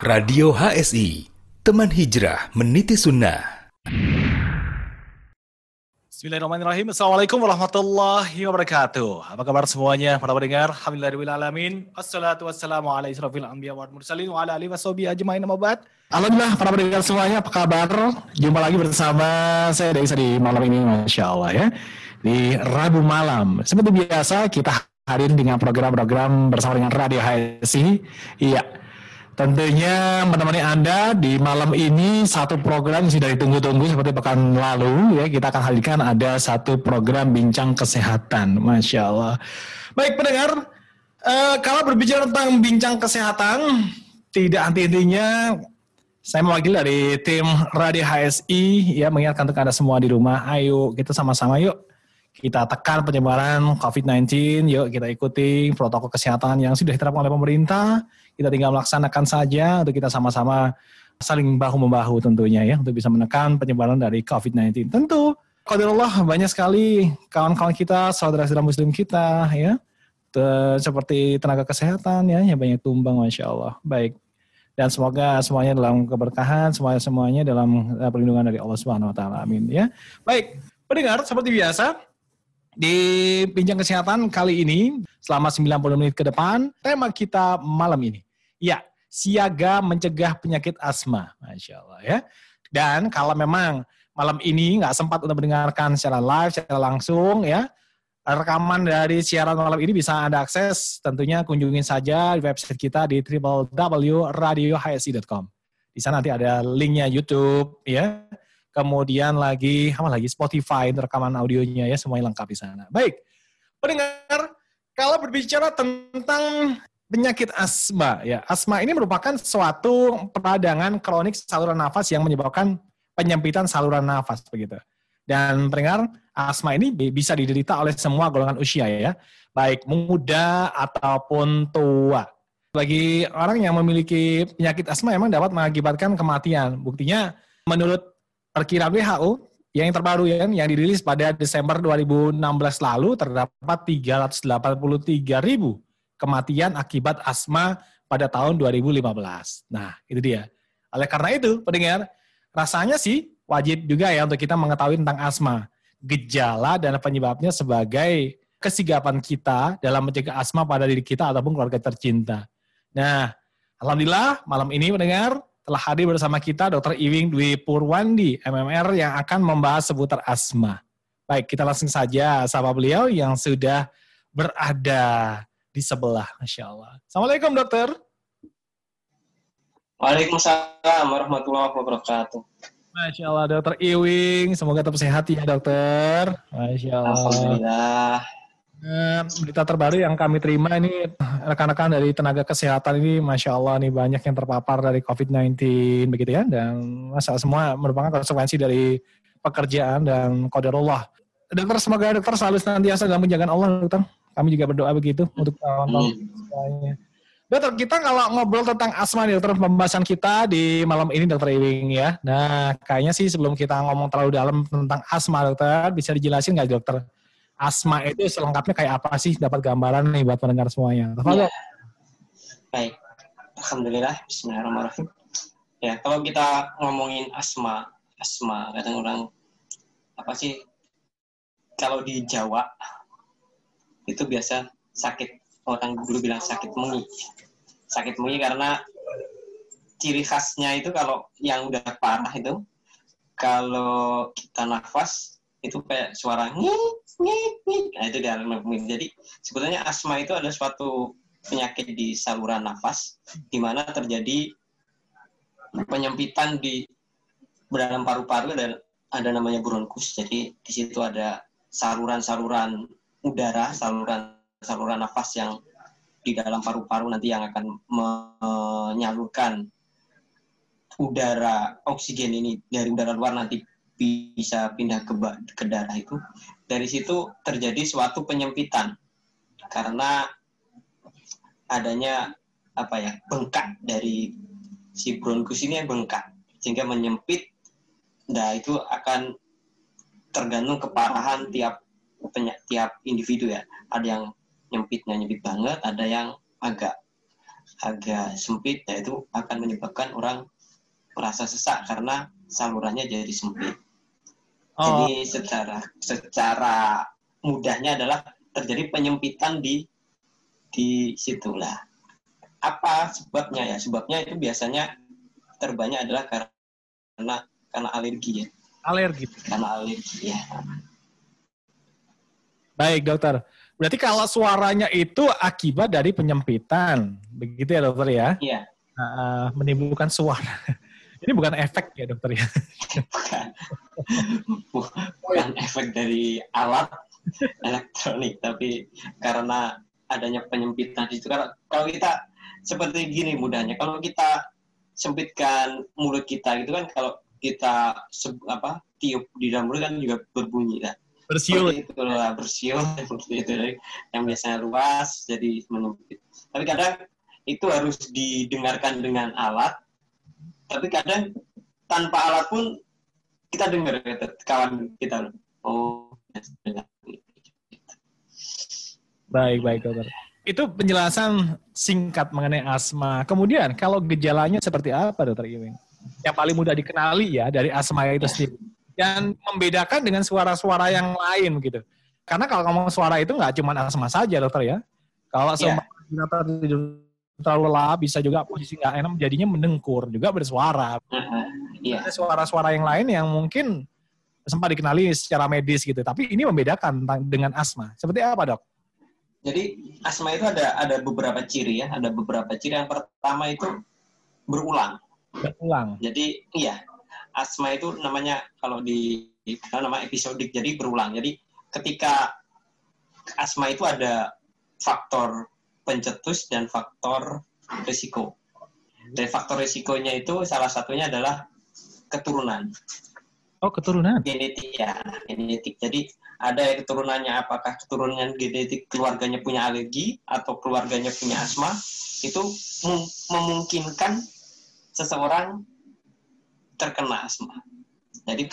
Radio HSI, teman hijrah meniti sunnah. Bismillahirrahmanirrahim. Assalamualaikum warahmatullahi wabarakatuh. Apa kabar semuanya para pendengar? Alhamdulillahirrahmanirrahim. Assalatu wassalamu ala israfil anbiya wa mursalin wa ala alihi washabihi ajma'in amma ba'd. Alhamdulillah para pendengar semuanya apa kabar? Jumpa lagi bersama saya Desa di malam ini Masya Allah ya. Di Rabu malam. Seperti biasa kita hadir dengan program-program bersama dengan Radio HSI. Iya, Tentunya menemani Anda di malam ini satu program sudah ditunggu-tunggu seperti pekan lalu ya. Kita akan hadirkan ada satu program bincang kesehatan, masya Allah. Baik pendengar, uh, kalau berbicara tentang bincang kesehatan, tidak henti-hentinya saya mewakili dari tim Radio HSI ya mengingatkan untuk Anda semua di rumah, ayo kita sama-sama yuk. Kita tekan penyebaran COVID-19, yuk kita ikuti protokol kesehatan yang sudah diterapkan oleh pemerintah kita tinggal melaksanakan saja untuk kita sama-sama saling bahu-membahu tentunya ya untuk bisa menekan penyebaran dari COVID-19. Tentu, Allah banyak sekali kawan-kawan kita, saudara-saudara muslim kita ya, seperti tenaga kesehatan ya, yang banyak tumbang Masya Allah. Baik. Dan semoga semuanya dalam keberkahan, semuanya semuanya dalam eh, perlindungan dari Allah Subhanahu wa taala. Amin ya. Baik, pendengar seperti biasa di Bincang Kesehatan kali ini selama 90 menit ke depan, tema kita malam ini Ya, siaga mencegah penyakit asma. Masya Allah ya. Dan kalau memang malam ini nggak sempat untuk mendengarkan secara live, secara langsung ya, rekaman dari siaran malam ini bisa Anda akses. Tentunya kunjungin saja di website kita di www.radiohsi.com. Di sana nanti ada linknya YouTube ya. Kemudian lagi apa lagi Spotify rekaman audionya ya semuanya lengkap di sana. Baik. Pendengar, kalau berbicara tentang penyakit asma ya. Asma ini merupakan suatu peradangan kronik saluran nafas yang menyebabkan penyempitan saluran nafas begitu. Dan pendengar, asma ini bisa diderita oleh semua golongan usia ya, baik muda ataupun tua. Bagi orang yang memiliki penyakit asma memang dapat mengakibatkan kematian. Buktinya menurut perkiraan WHO yang terbaru ya, yang dirilis pada Desember 2016 lalu terdapat 383 ribu kematian akibat asma pada tahun 2015. Nah, itu dia. Oleh karena itu, pendengar, rasanya sih wajib juga ya untuk kita mengetahui tentang asma. Gejala dan penyebabnya sebagai kesigapan kita dalam mencegah asma pada diri kita ataupun keluarga tercinta. Nah, Alhamdulillah malam ini mendengar telah hadir bersama kita Dr. Iwing Dwi Purwandi, MMR yang akan membahas seputar asma. Baik, kita langsung saja sama beliau yang sudah berada di sebelah, Masya Allah. Assalamualaikum dokter. Waalaikumsalam warahmatullahi wabarakatuh. Masya Allah, dokter Iwing. Semoga tetap sehat ya dokter. Masya Allah. Alhamdulillah. Nah, berita terbaru yang kami terima ini rekan-rekan dari tenaga kesehatan ini Masya Allah nih banyak yang terpapar dari COVID-19 begitu ya. Dan masa semua merupakan konsekuensi dari pekerjaan dan kodarullah. Dokter, semoga dokter selalu senantiasa dalam penjagaan Allah dokter. Kami juga berdoa begitu untuk kawan-kawan semuanya. Dokter, kita kalau ngobrol tentang asma nih, dokter, pembahasan kita di malam ini, dokter Iwing ya. Nah, kayaknya sih sebelum kita ngomong terlalu dalam tentang asma, dokter, bisa dijelasin nggak, dokter? Asma itu selengkapnya kayak apa sih? Dapat gambaran nih buat pendengar semuanya. Ya. Baik. Alhamdulillah, Bismillahirrahmanirrahim. Ya, kalau kita ngomongin asma, asma, kadang orang apa sih? Kalau di Jawa, itu biasa sakit orang dulu bilang sakit mengi sakit mengi karena ciri khasnya itu kalau yang udah parah itu kalau kita nafas itu kayak suara ngik ngik ngik nah itu di jadi sebetulnya asma itu ada suatu penyakit di saluran nafas di mana terjadi penyempitan di dalam paru-paru dan ada namanya bronkus. Jadi di situ ada saluran-saluran udara, saluran saluran nafas yang di dalam paru-paru nanti yang akan menyalurkan udara oksigen ini dari udara luar nanti bisa pindah ke, ke darah itu. Dari situ terjadi suatu penyempitan karena adanya apa ya bengkak dari si bronkus ini yang bengkak sehingga menyempit. Nah itu akan tergantung keparahan tiap tiap individu ya. Ada yang nyempitnya nyempit banget, ada yang agak agak sempit, ya itu akan menyebabkan orang merasa sesak karena salurannya jadi sempit. Oh, Jadi secara secara mudahnya adalah terjadi penyempitan di di situlah. Apa sebabnya ya? Sebabnya itu biasanya terbanyak adalah karena karena alergi ya. alergi. Karena alergi ya. Baik, dokter. Berarti kalau suaranya itu akibat dari penyempitan, begitu ya dokter ya? Iya, Nah, menimbulkan suara. Ini bukan efek ya dokter ya? bukan bukan efek dari alat elektronik, tapi karena adanya penyempitan di situ. Kalau kalau kita seperti gini mudahnya, kalau kita sempitkan mulut kita gitu kan, kalau kita apa tiup di dalam mulut kan juga berbunyi kan. Bersiul. Itulah bersiul seperti itu yang biasanya luas jadi menyempit. Tapi kadang itu harus didengarkan dengan alat, tapi kadang tanpa alat pun kita dengar kata kawan kita oh. Baik, baik dokter. Itu penjelasan singkat mengenai asma. Kemudian kalau gejalanya seperti apa dokter Iwin? Yang paling mudah dikenali ya dari asma itu sendiri. Dan membedakan dengan suara-suara yang lain gitu. Karena kalau ngomong suara itu nggak cuma asma saja dokter ya. Kalau seumpama kita tidur terlalu lelah bisa juga posisi nggak enak jadinya mendengkur juga bersuara. Heeh, Iya. Ada suara-suara yang lain yang mungkin sempat dikenali secara medis gitu. Tapi ini membedakan dengan asma. Seperti apa dok? Jadi asma itu ada ada beberapa ciri ya, ada beberapa ciri. Yang pertama itu berulang. Berulang. Jadi iya, asma itu namanya kalau di nama episodik jadi berulang. Jadi ketika asma itu ada faktor pencetus dan faktor risiko. Dan faktor risikonya itu salah satunya adalah keturunan Oh keturunan. genetik ya, genetik. Jadi ada yang keturunannya apakah keturunan genetik keluarganya punya alergi atau keluarganya punya asma itu mem- memungkinkan seseorang terkena asma. Jadi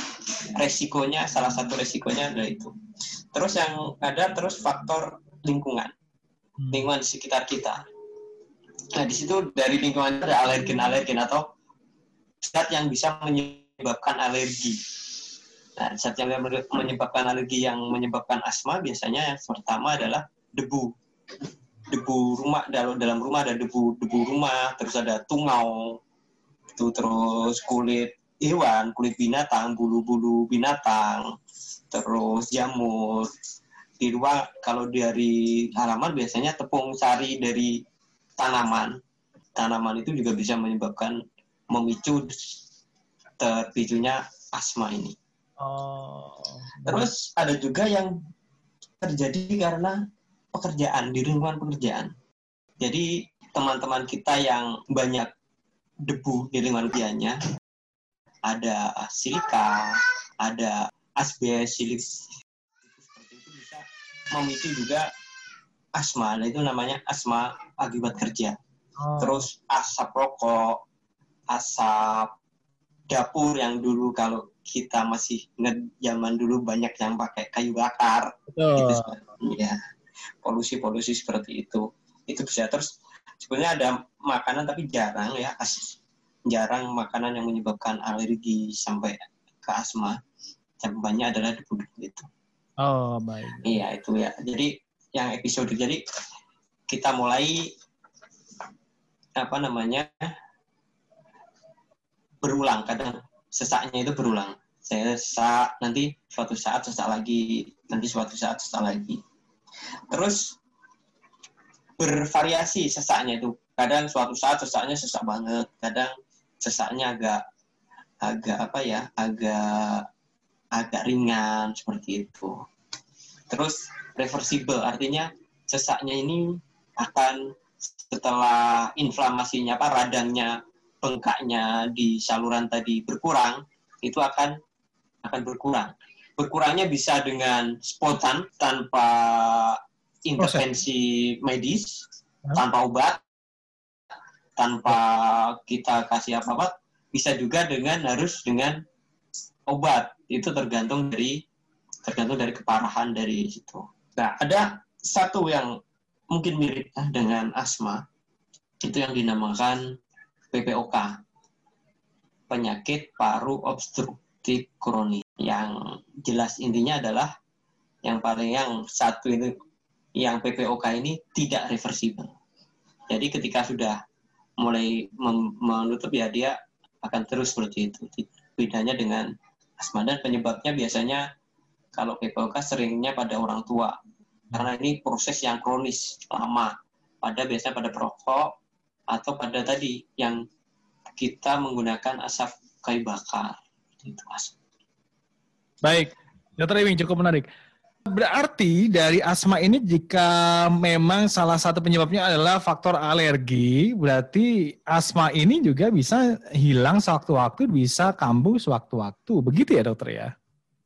resikonya salah satu resikonya adalah itu. Terus yang ada terus faktor lingkungan, Hmm. lingkungan di sekitar kita. Nah di situ dari lingkungan ada alergen-alergen atau zat yang bisa menyebabkan alergi. Nah, zat yang menyebabkan alergi yang menyebabkan asma biasanya yang pertama adalah debu. Debu rumah dalam dalam rumah ada debu debu rumah, terus ada tungau, itu terus kulit hewan, kulit binatang, bulu-bulu binatang, terus jamur. Di luar kalau dari halaman biasanya tepung sari dari tanaman. Tanaman itu juga bisa menyebabkan memicu terpicunya asma ini. Oh. Terus ada juga yang terjadi karena pekerjaan di lingkungan pekerjaan. Jadi teman-teman kita yang banyak debu di lingkungan kerjanya, ada silika, ada asbes, silik seperti itu bisa memicu juga asma. Nah itu namanya asma akibat kerja. Oh. Terus asap rokok, asap dapur yang dulu kalau kita masih zaman dulu banyak yang pakai kayu bakar Betul. gitu ya polusi-polusi seperti itu itu bisa terus sebenarnya ada makanan tapi jarang ya jarang makanan yang menyebabkan alergi sampai ke asma. Yang banyak adalah debu-debu itu Oh baik. iya itu ya. Jadi yang episode jadi kita mulai apa namanya berulang. Kadang sesaknya itu berulang. Saya sesak nanti suatu saat sesak lagi nanti suatu saat sesak lagi. Terus bervariasi sesaknya itu. Kadang suatu saat sesaknya sesak banget kadang sesaknya agak agak apa ya agak agak ringan seperti itu. Terus reversible artinya sesaknya ini akan setelah inflamasinya apa radangnya bengkaknya di saluran tadi berkurang itu akan akan berkurang. Berkurangnya bisa dengan spontan tanpa intervensi medis tanpa obat tanpa kita kasih apa-apa bisa juga dengan harus dengan obat. Itu tergantung dari tergantung dari keparahan dari situ. Nah ada satu yang mungkin mirip dengan asma. Itu yang dinamakan PPOK penyakit paru obstruktif kronis yang jelas intinya adalah yang paling yang satu ini yang PPOK ini tidak reversible. Jadi ketika sudah mulai menutup ya dia akan terus seperti itu. Bedanya dengan asma dan penyebabnya biasanya kalau PPOK seringnya pada orang tua. Karena ini proses yang kronis lama. Pada biasanya pada perokok atau pada tadi yang kita menggunakan asap kayu bakar itu asap. Baik, Dokter Ewing cukup menarik. Berarti dari asma ini jika memang salah satu penyebabnya adalah faktor alergi, berarti asma ini juga bisa hilang sewaktu-waktu, bisa kambuh sewaktu-waktu. Begitu ya dokter ya?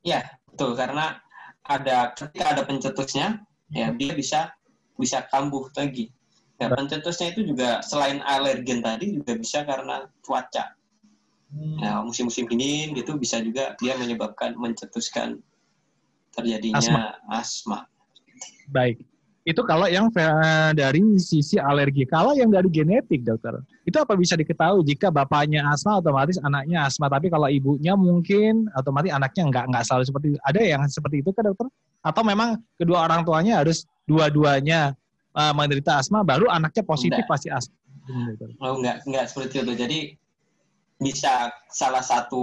Ya, betul. Karena ada ketika ada pencetusnya, ya dia bisa bisa kambuh lagi. Ya, pencetusnya itu juga selain alergen tadi juga bisa karena cuaca. Hmm. Nah, musim-musim dingin gitu bisa juga dia menyebabkan mencetuskan terjadinya asma. asma. Baik. Itu kalau yang dari sisi alergi. Kalau yang dari genetik, dokter, itu apa bisa diketahui jika bapaknya asma otomatis anaknya asma, tapi kalau ibunya mungkin otomatis anaknya nggak nggak selalu seperti itu. Ada yang seperti itu kan dokter? Atau memang kedua orang tuanya harus dua-duanya uh, menderita asma, baru anaknya positif enggak. pasti asma. Oh, enggak, enggak seperti itu. Jadi bisa salah satunya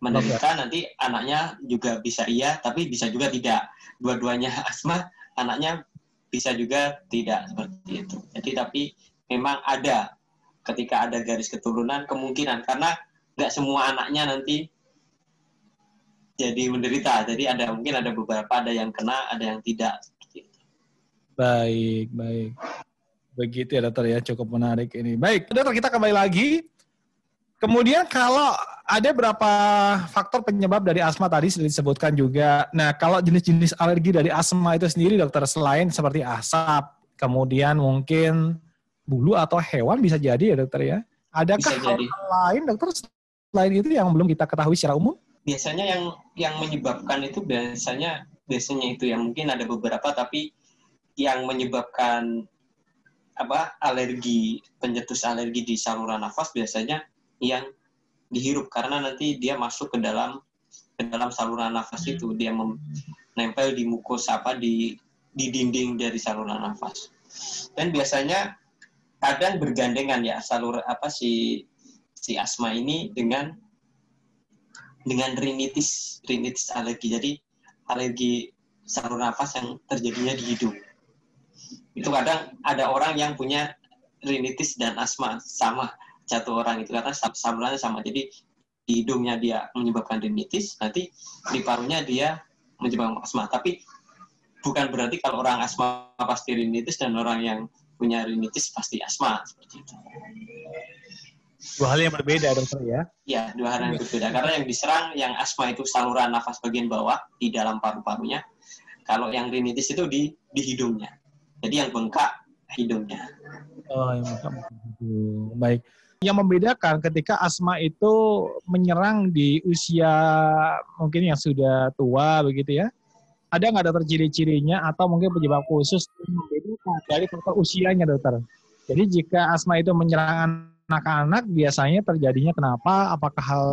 menderita, nanti anaknya juga bisa iya, tapi bisa juga tidak. Dua-duanya asma, anaknya bisa juga tidak seperti itu. Jadi tapi memang ada ketika ada garis keturunan kemungkinan karena nggak semua anaknya nanti jadi menderita. Jadi ada mungkin ada beberapa ada yang kena, ada yang tidak. Baik, baik. Begitu ya dokter ya, cukup menarik ini. Baik, dokter kita kembali lagi. Kemudian kalau ada berapa faktor penyebab dari asma tadi sudah disebutkan juga. Nah, kalau jenis-jenis alergi dari asma itu sendiri dokter selain seperti asap, kemudian mungkin bulu atau hewan bisa jadi ya dokter ya. Adakah hal lain dokter selain itu yang belum kita ketahui secara umum? Biasanya yang yang menyebabkan itu biasanya biasanya itu yang mungkin ada beberapa tapi yang menyebabkan apa alergi pencetus alergi di saluran nafas biasanya yang dihirup karena nanti dia masuk ke dalam ke dalam saluran nafas itu. Dia menempel di mukosa apa di di dinding dari saluran nafas. Dan biasanya kadang bergandengan ya salur apa si si asma ini dengan dengan rinitis rinitis alergi. Jadi alergi saluran nafas yang terjadinya di hidung. Itu kadang ada orang yang punya rinitis dan asma sama satu orang itu karena salurannya sama. Jadi di hidungnya dia menyebabkan rinitis nanti di parunya dia menyebabkan asma. Tapi bukan berarti kalau orang asma pasti rinitis dan orang yang punya rinitis pasti asma seperti itu. Dua hal yang berbeda dokter ya? Ya dua hal yang berbeda. Karena yang diserang yang asma itu saluran nafas bagian bawah di dalam paru-parunya. Kalau yang rinitis itu di di hidungnya. Jadi yang bengkak hidungnya. Oh, yang bengkak hidung. Baik. Yang membedakan ketika asma itu menyerang di usia mungkin yang sudah tua begitu ya. Ada nggak dokter ciri-cirinya atau mungkin penyebab khusus membedakan dari faktor usianya dokter? Jadi jika asma itu menyerang anak-anak biasanya terjadinya kenapa? Apakah hal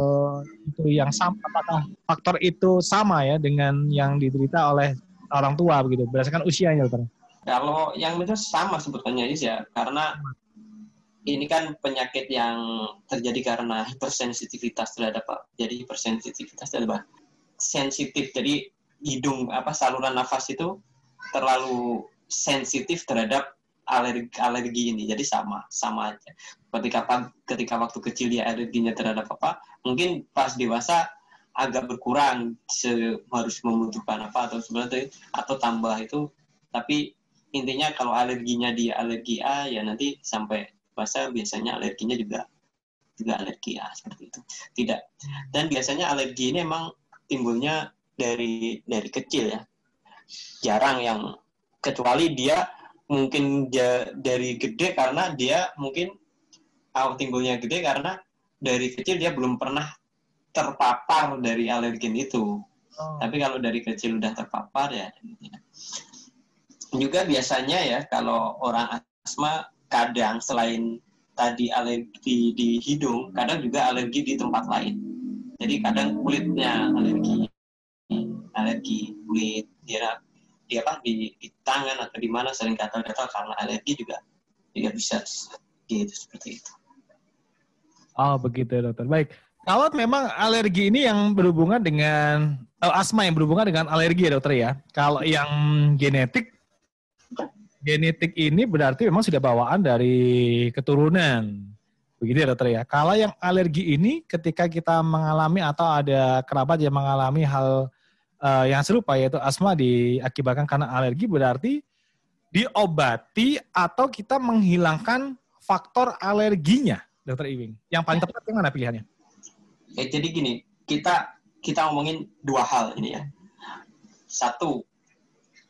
itu yang sama? Apakah faktor itu sama ya dengan yang diderita oleh orang tua begitu berdasarkan usianya dokter? Kalau yang itu sama sebetulnya ya, karena ini kan penyakit yang terjadi karena hipersensitivitas terhadap apa? Jadi hipersensitivitas terhadap sensitif. Jadi hidung apa saluran nafas itu terlalu sensitif terhadap alergi alergi ini. Jadi sama, sama aja. Ketika ketika waktu kecil dia alerginya terhadap apa? Mungkin pas dewasa agak berkurang harus membutuhkan apa atau sebenarnya atau tambah itu tapi intinya kalau alerginya dia alergi A ya nanti sampai puasa biasanya alerginya juga juga alergi A seperti itu tidak dan biasanya alergi ini memang timbulnya dari dari kecil ya jarang yang kecuali dia mungkin ja, dari gede karena dia mungkin awal timbulnya gede karena dari kecil dia belum pernah terpapar dari alergen itu. Oh. Tapi kalau dari kecil udah terpapar ya juga biasanya ya kalau orang asma kadang selain tadi alergi di hidung, kadang juga alergi di tempat lain. Jadi kadang kulitnya alergi, alergi kulit dia di apa di, di tangan atau di mana sering gatal-gatal karena alergi juga juga bisa gitu seperti itu. Oh begitu ya, dokter. Baik. Kalau memang alergi ini yang berhubungan dengan oh, asma yang berhubungan dengan alergi ya dokter ya. Kalau yang genetik genetik ini berarti memang sudah bawaan dari keturunan. Begitu ya dokter ya. Kalau yang alergi ini ketika kita mengalami atau ada kerabat yang mengalami hal uh, yang serupa yaitu asma diakibatkan karena alergi berarti diobati atau kita menghilangkan faktor alerginya, dokter Iwing. Yang paling tepat yang mana pilihannya? Ya, jadi gini, kita kita ngomongin dua hal ini ya. Satu,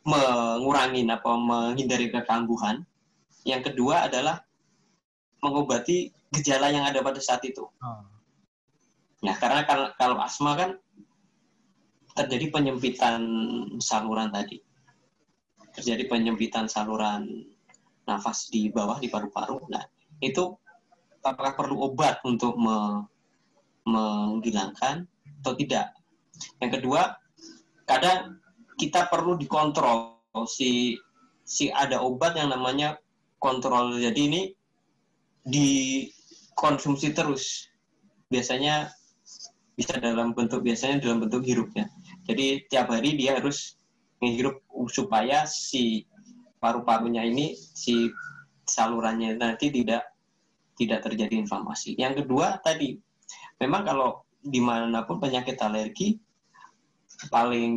mengurangi apa menghindari kekambuhan. Yang kedua adalah mengobati gejala yang ada pada saat itu. Oh. Ya, karena kalau, kalau asma kan terjadi penyempitan saluran tadi. Terjadi penyempitan saluran nafas di bawah di paru-paru. Nah, itu apakah perlu obat untuk me, menghilangkan atau tidak? Yang kedua, kadang kita perlu dikontrol. Si si ada obat yang namanya kontrol. Jadi ini dikonsumsi terus. Biasanya bisa dalam bentuk biasanya dalam bentuk hirup ya jadi tiap hari dia harus menghirup supaya si paru-parunya ini si salurannya nanti tidak tidak terjadi inflamasi. Yang kedua tadi memang kalau di mana pun penyakit alergi paling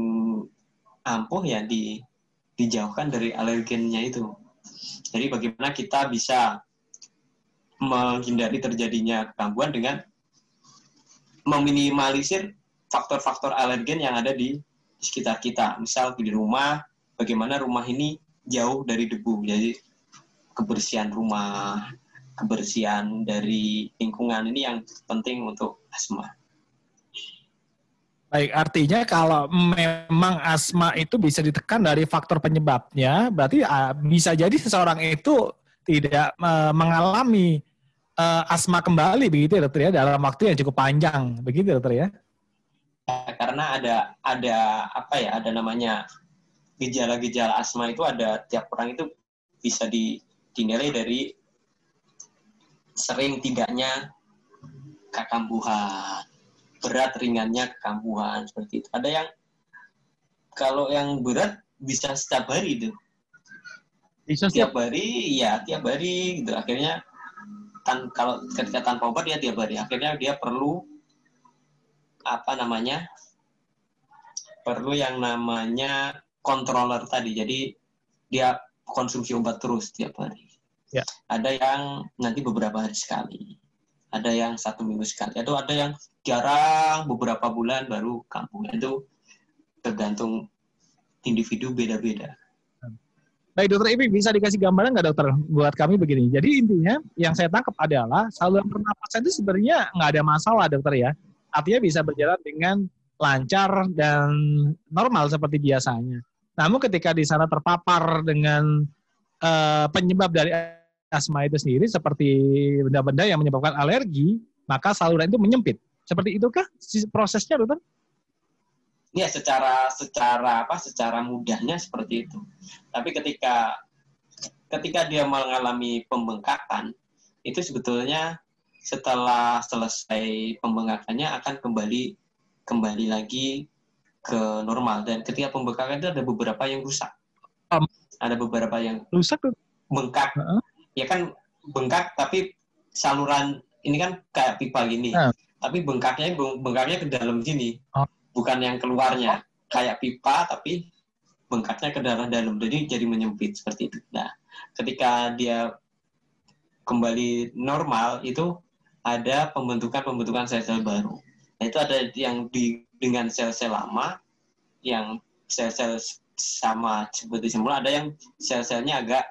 ampuh ya di dijauhkan dari alergennya itu. Jadi bagaimana kita bisa menghindari terjadinya gangguan dengan meminimalisir faktor-faktor alergen yang ada di, sekitar kita. Misal di rumah, bagaimana rumah ini jauh dari debu. Jadi kebersihan rumah, kebersihan dari lingkungan ini yang penting untuk asma. Baik, artinya kalau memang asma itu bisa ditekan dari faktor penyebabnya, berarti bisa jadi seseorang itu tidak uh, mengalami uh, asma kembali begitu ya dokter ya dalam waktu yang cukup panjang, begitu ya, dokter ya? ya karena ada ada apa ya, ada namanya gejala-gejala asma itu ada tiap orang itu bisa di, dinilai dari sering tidaknya kekambuhan berat ringannya kekambuhan seperti itu. Ada yang kalau yang berat bisa setiap hari itu. Bisa setiap hari, ya tiap hari gitu. Akhirnya tan kalau ketika tanpa obat dia tiap hari. Akhirnya dia perlu apa namanya? Perlu yang namanya controller tadi. Jadi dia konsumsi obat terus tiap hari. Ya. Ada yang nanti beberapa hari sekali ada yang satu minggu sekali atau ada yang jarang beberapa bulan baru kampung itu tergantung individu beda-beda. Baik dokter Ibi bisa dikasih gambaran nggak dokter buat kami begini. Jadi intinya yang saya tangkap adalah saluran pernapasan itu sebenarnya nggak ada masalah dokter ya. Artinya bisa berjalan dengan lancar dan normal seperti biasanya. Namun ketika di sana terpapar dengan uh, penyebab dari asma itu sendiri seperti benda-benda yang menyebabkan alergi, maka saluran itu menyempit. Seperti itukah prosesnya, dokter? Ya, secara secara apa? Secara mudahnya seperti itu. Tapi ketika ketika dia mengalami pembengkakan, itu sebetulnya setelah selesai pembengkakannya akan kembali kembali lagi ke normal dan ketika pembengkakan itu ada beberapa yang rusak. Um, ada beberapa yang rusak bengkak. Uh -huh ya kan bengkak tapi saluran ini kan kayak pipa gini. Hmm. Tapi bengkaknya bengkaknya ke dalam sini. Oh. Bukan yang keluarnya. Kayak pipa tapi bengkaknya ke dalam dalam. Jadi jadi menyempit seperti itu. Nah, ketika dia kembali normal itu ada pembentukan-pembentukan sel-sel baru. Nah, itu ada yang di dengan sel-sel lama yang sel-sel sama seperti semula, ada yang sel-selnya agak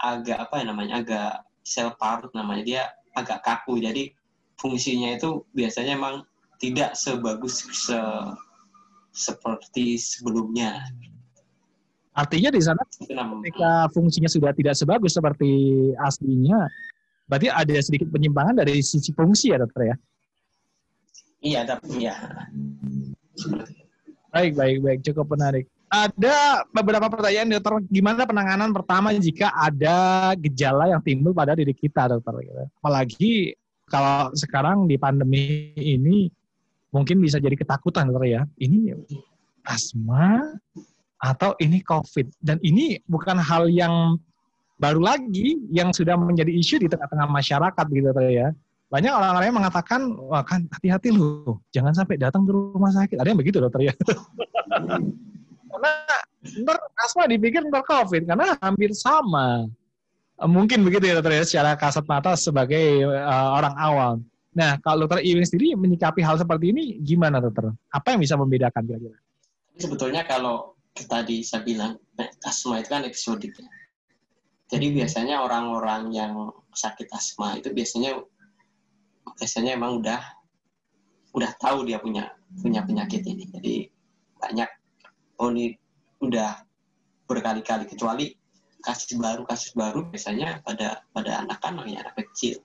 agak apa ya namanya agak sel parut namanya dia agak kaku jadi fungsinya itu biasanya emang tidak sebagus se seperti sebelumnya. Artinya di sana ketika fungsinya sudah tidak sebagus seperti aslinya, berarti ada sedikit penyimpangan dari sisi fungsi ya dokter ya? Iya, tapi ya. Baik, baik, baik. Cukup menarik. Ada beberapa pertanyaan dokter, gimana penanganan pertama jika ada gejala yang timbul pada diri kita dokter? gitu. Apalagi kalau sekarang di pandemi ini mungkin bisa jadi ketakutan dokter ya. Ini asma atau ini COVID. Dan ini bukan hal yang baru lagi yang sudah menjadi isu di tengah-tengah masyarakat gitu dokter ya. Banyak orang-orang yang mengatakan, wah kan hati-hati loh, jangan sampai datang ke rumah sakit. Ada yang begitu dokter ya. karena ntar asma dipikir ntar COVID, karena hampir sama. Eh, Mungkin begitu ya dokter ya, secara kasat mata sebagai eh, orang awam. Nah, kalau dokter Iwin sendiri menyikapi hal seperti ini gimana dokter? Apa yang bisa membedakan kira-kira? sebetulnya kalau tadi saya bilang nah, asma itu kan episodik ya. Jadi biasanya orang-orang yang sakit asma itu biasanya biasanya emang udah udah tahu dia punya punya penyakit ini. Jadi banyak ini udah berkali-kali kecuali kasus baru kasus baru biasanya pada pada anak-anak ya anak kecil.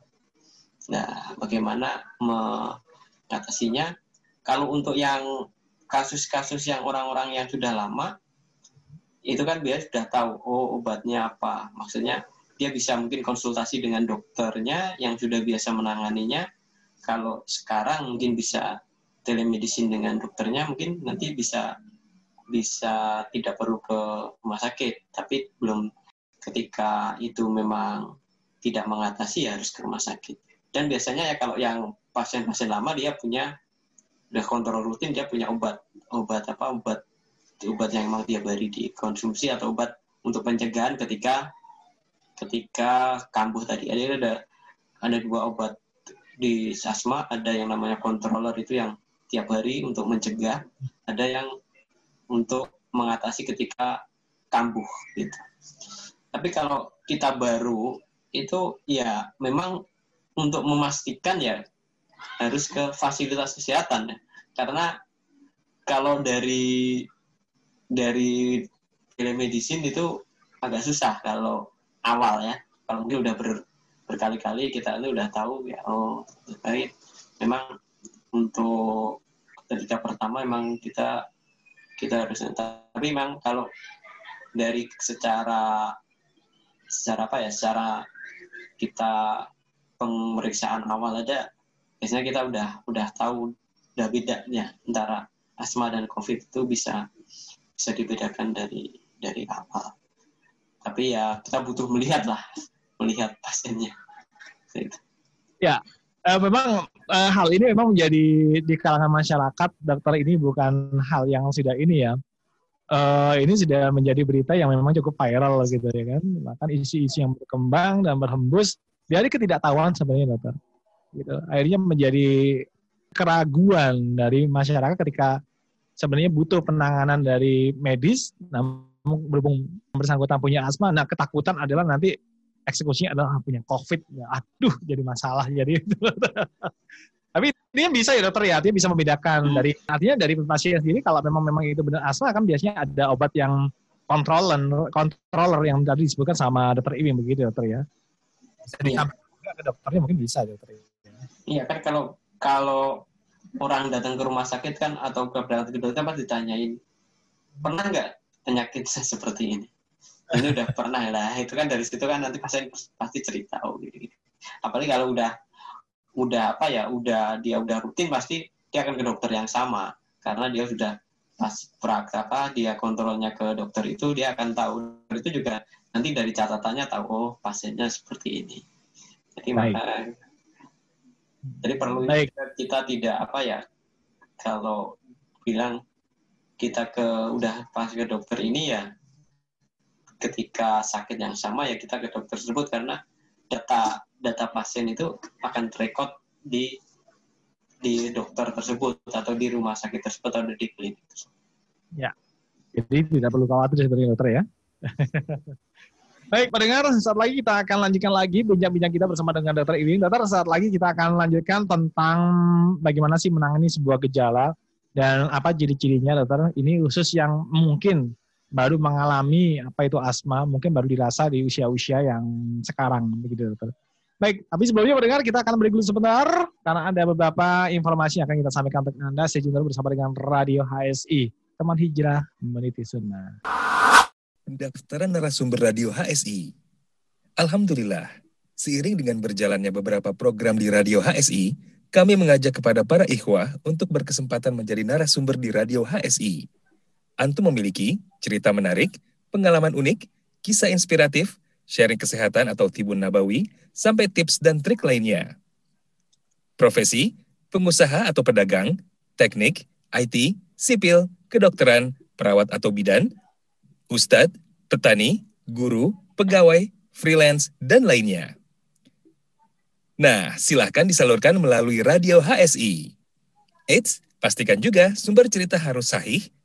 Nah, bagaimana mengatasinya? Kalau untuk yang kasus-kasus yang orang-orang yang sudah lama itu kan dia sudah tahu oh obatnya apa maksudnya dia bisa mungkin konsultasi dengan dokternya yang sudah biasa menanganinya kalau sekarang mungkin bisa telemedicine dengan dokternya mungkin nanti bisa bisa tidak perlu ke rumah sakit. Tapi belum ketika itu memang tidak mengatasi ya harus ke rumah sakit. Dan biasanya ya kalau yang pasien-pasien lama dia punya udah kontrol rutin dia punya obat obat apa obat obat yang memang dia beri dikonsumsi atau obat untuk pencegahan ketika ketika kambuh tadi. Ada ada ada dua obat di asma ada yang namanya controller itu yang tiap hari untuk mencegah ada yang untuk mengatasi ketika kambuh gitu tapi kalau kita baru itu ya memang untuk memastikan ya harus ke fasilitas kesehatan ya. Karena kalau dari dari telemedicine itu agak susah kalau awal ya. Kalau mungkin udah ber, berkali-kali kita itu udah tahu ya oh baik memang untuk ketika pertama memang kita kita harus tapi memang kalau dari secara secara apa ya secara kita pemeriksaan awal aja biasanya kita udah udah tahu udah bedanya antara asma dan covid itu bisa bisa dibedakan dari dari awal. Tapi ya kita butuh melihat lah melihat pasiennya. Gitu. Ya, eh, memang eh, hal ini memang menjadi di kalangan masyarakat dokter ini bukan hal yang sudah ini ya. Eh, ini sudah menjadi berita yang memang cukup viral gitu ya kan. Bahkan isu-isu yang berkembang dan berhembus dari ketidaktahuan sebenarnya dokter. Gitu. Akhirnya menjadi keraguan dari masyarakat ketika sebenarnya butuh penanganan dari medis, namun berhubung bersangkutan punya asma, nah ketakutan adalah nanti eksekusinya adalah ah, punya COVID, ya, aduh jadi masalah jadi itu. Tapi dia bisa ya dokter ya, dia bisa membedakan dari artinya dari pasien sendiri kalau memang memang itu benar asma kan biasanya ada obat yang controller controller yang tadi disebutkan sama dokter Iwin begitu dokter ya. Jadi Iya. ke dokternya mungkin bisa dokter. Iya kan kalau kalau orang datang ke rumah sakit kan atau ke berangkat ke dokter pasti ditanyain pernah nggak penyakit seperti ini? Ini udah pernah lah. Itu kan dari situ kan nanti pasien pasti cerita oh gitu. Apalagi kalau udah udah apa ya udah dia udah rutin pasti dia akan ke dokter yang sama karena dia sudah pas praktek apa dia kontrolnya ke dokter itu dia akan tahu itu juga nanti dari catatannya tahu oh pasiennya seperti ini jadi Baik. maka jadi perlu Baik. kita tidak apa ya kalau bilang kita ke udah pas ke dokter ini ya ketika sakit yang sama ya kita ke dokter tersebut karena data data pasien itu akan terekod di di dokter tersebut atau di rumah sakit tersebut atau di klinik tersebut. Jadi tidak perlu khawatir sebenarnya dokter ya. Baik, pendengar, saat lagi kita akan lanjutkan lagi bincang-bincang kita bersama dengan Dokter Iwin. Dokter, saat lagi kita akan lanjutkan tentang bagaimana sih menangani sebuah gejala dan apa ciri-cirinya, Dokter. Ini khusus yang mungkin baru mengalami apa itu asma, mungkin baru dirasa di usia-usia yang sekarang begitu dokter. Baik, tapi sebelumnya mendengar kita akan dulu sebentar karena ada beberapa informasi yang akan kita sampaikan untuk Anda. Saya bersama dengan Radio HSI, teman hijrah meniti sunnah. Pendaftaran narasumber Radio HSI. Alhamdulillah, seiring dengan berjalannya beberapa program di Radio HSI, kami mengajak kepada para ikhwah untuk berkesempatan menjadi narasumber di Radio HSI. Antum memiliki cerita menarik, pengalaman unik, kisah inspiratif, sharing kesehatan atau tibun nabawi, sampai tips dan trik lainnya. Profesi, pengusaha atau pedagang, teknik, IT, sipil, kedokteran, perawat atau bidan, ustadz, petani, guru, pegawai, freelance, dan lainnya. Nah, silahkan disalurkan melalui radio HSI. Eits, pastikan juga sumber cerita harus sahih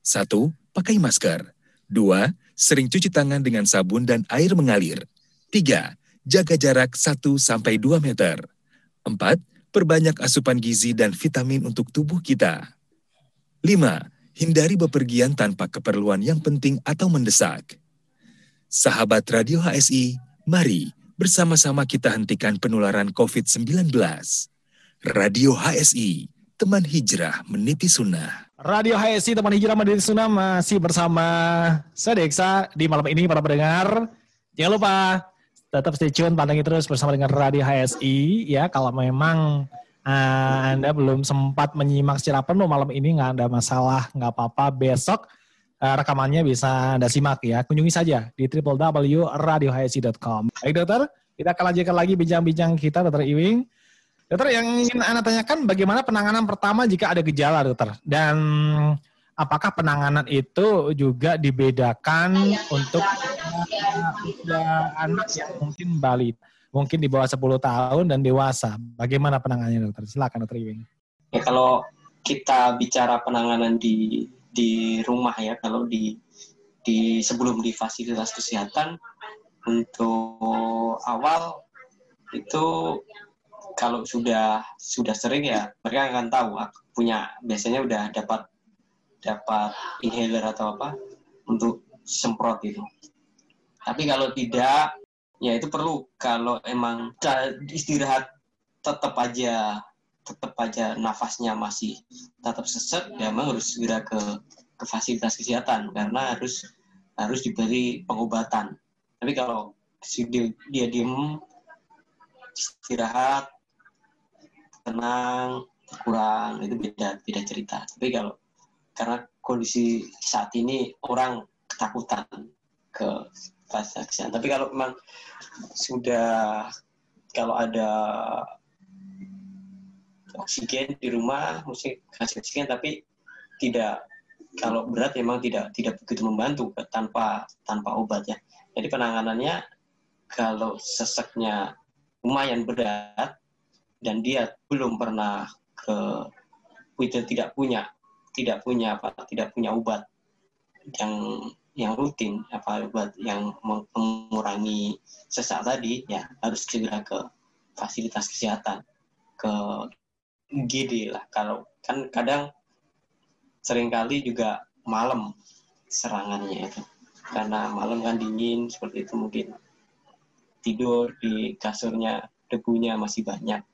Satu, pakai masker. Dua, sering cuci tangan dengan sabun dan air mengalir. 3. Jaga jarak 1-2 meter. 4. Perbanyak asupan gizi dan vitamin untuk tubuh kita. 5. Hindari bepergian tanpa keperluan yang penting atau mendesak. Sahabat Radio HSI, mari bersama-sama kita hentikan penularan COVID-19. Radio HSI, teman hijrah meniti sunnah. Radio HSI teman hijrah Madinah Sunnah masih bersama saya Deksa di malam ini para pendengar. Jangan lupa tetap stay tune, pandangi terus bersama dengan Radio HSI ya. Kalau memang uh, Anda belum sempat menyimak secara penuh malam ini nggak ada masalah, nggak apa-apa. Besok uh, rekamannya bisa Anda simak ya. Kunjungi saja di www.radiohsi.com. Baik dokter, kita akan lanjutkan lagi bincang-bincang kita dokter Iwing. Dokter, yang ingin Anda tanyakan bagaimana penanganan pertama jika ada gejala, dokter? Dan apakah penanganan itu juga dibedakan untuk usia anak yang mungkin balik, mungkin di bawah 10 tahun dan dewasa? Bagaimana penanganannya, dokter? Silakan, dokter Iwing. Ya, kalau kita bicara penanganan di di rumah ya, kalau di di sebelum di fasilitas kesehatan untuk awal itu kalau sudah sudah sering ya mereka akan tahu punya biasanya udah dapat dapat inhaler atau apa untuk semprot itu. Tapi kalau tidak ya itu perlu kalau emang istirahat tetap aja tetap aja nafasnya masih tetap sesek ya emang harus segera ke ke fasilitas kesehatan karena harus harus diberi pengobatan. Tapi kalau dia, dia diem istirahat tenang kurang itu beda beda cerita. Tapi kalau karena kondisi saat ini orang ketakutan ke kesehatan tapi kalau memang sudah kalau ada oksigen di rumah mesti kasih oksigen tapi tidak kalau berat memang tidak tidak begitu membantu tanpa tanpa obat ya. Jadi penanganannya kalau seseknya lumayan berat dan dia belum pernah ke Twitter tidak punya tidak punya apa tidak punya obat yang yang rutin apa obat yang mengurangi sesak tadi ya harus segera ke fasilitas kesehatan ke GD lah. Kalau kan kadang sering kali juga malam serangannya itu. Karena malam kan dingin seperti itu mungkin. Tidur di kasurnya debunya masih banyak. itu.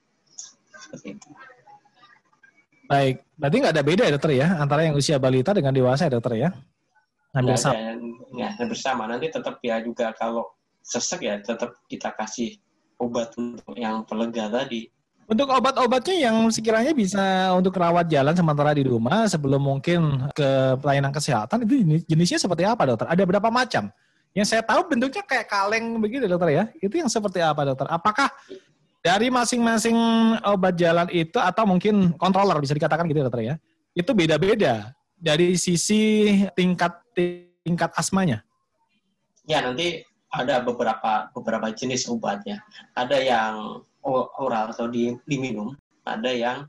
Baik, berarti nggak ada beda ya dokter ya antara yang usia balita dengan dewasa ya dokter ya? Nggak ada, yang, ya bersama nanti tetap ya juga kalau sesek ya tetap kita kasih obat untuk yang pelega tadi untuk obat-obatnya yang sekiranya bisa untuk rawat jalan sementara di rumah sebelum mungkin ke pelayanan kesehatan itu jenisnya seperti apa dokter? Ada berapa macam? Yang saya tahu bentuknya kayak kaleng begitu dokter ya. Itu yang seperti apa dokter? Apakah dari masing-masing obat jalan itu atau mungkin controller bisa dikatakan gitu dokter ya? Itu beda-beda dari sisi tingkat tingkat asmanya. Ya nanti ada beberapa beberapa jenis obat ya. Ada yang oral atau di, diminum, ada yang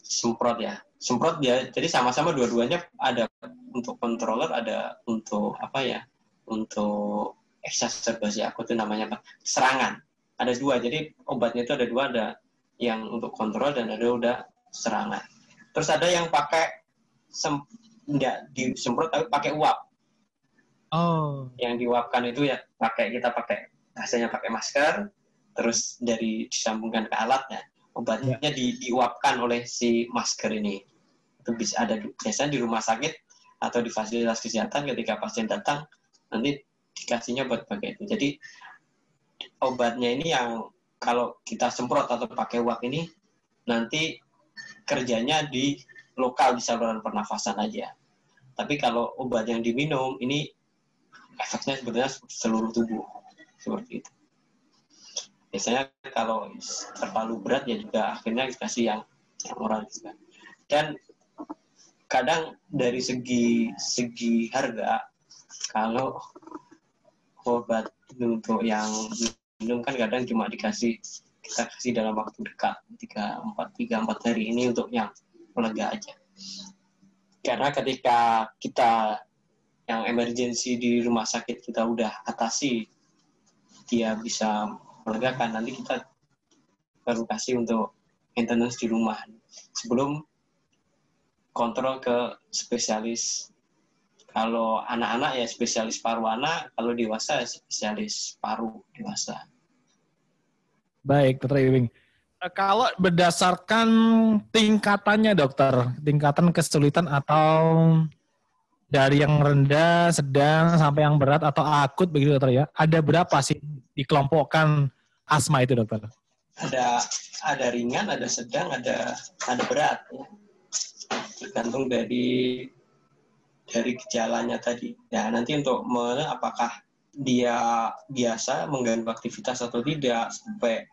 semprot ya. Semprot dia jadi sama-sama dua-duanya ada untuk controller, ada untuk apa ya? Untuk exacerbasi aku tuh namanya apa? Serangan. Ada dua. Jadi obatnya itu ada dua, ada yang untuk kontrol dan ada udah serangan. Terus ada yang pakai sem enggak disemprot tapi pakai uap. Oh. Yang diuapkan itu ya pakai kita pakai rasanya pakai masker, terus dari disambungkan ke alatnya obatnya ya. di, diuapkan oleh si masker ini itu bisa ada biasanya di rumah sakit atau di fasilitas kesehatan ketika pasien datang nanti dikasihnya buat pakai itu jadi obatnya ini yang kalau kita semprot atau pakai uap ini nanti kerjanya di lokal di saluran pernafasan aja. Tapi kalau obat yang diminum ini efeknya sebenarnya seluruh tubuh seperti itu. Biasanya kalau terlalu berat ya juga akhirnya dikasih yang murah juga dan kadang dari segi segi harga kalau obat untuk yang minum kan kadang cuma dikasih kita kasih dalam waktu dekat. Tiga empat tiga empat hari ini untuk yang pelega aja. Karena ketika kita yang emergensi di rumah sakit kita udah atasi dia bisa melegakan nanti kita baru kasih untuk maintenance di rumah. Sebelum kontrol ke spesialis kalau anak-anak ya spesialis paru anak kalau dewasa ya spesialis paru dewasa baik dokter Iwing kalau berdasarkan tingkatannya dokter tingkatan kesulitan atau dari yang rendah, sedang, sampai yang berat atau akut begitu dokter ya. Ada berapa sih dikelompokkan asma itu dokter? Ada ada ringan, ada sedang, ada ada berat. Ya. Tergantung dari dari gejalanya tadi. Ya nanti untuk mana apakah dia biasa mengganggu aktivitas atau tidak sampai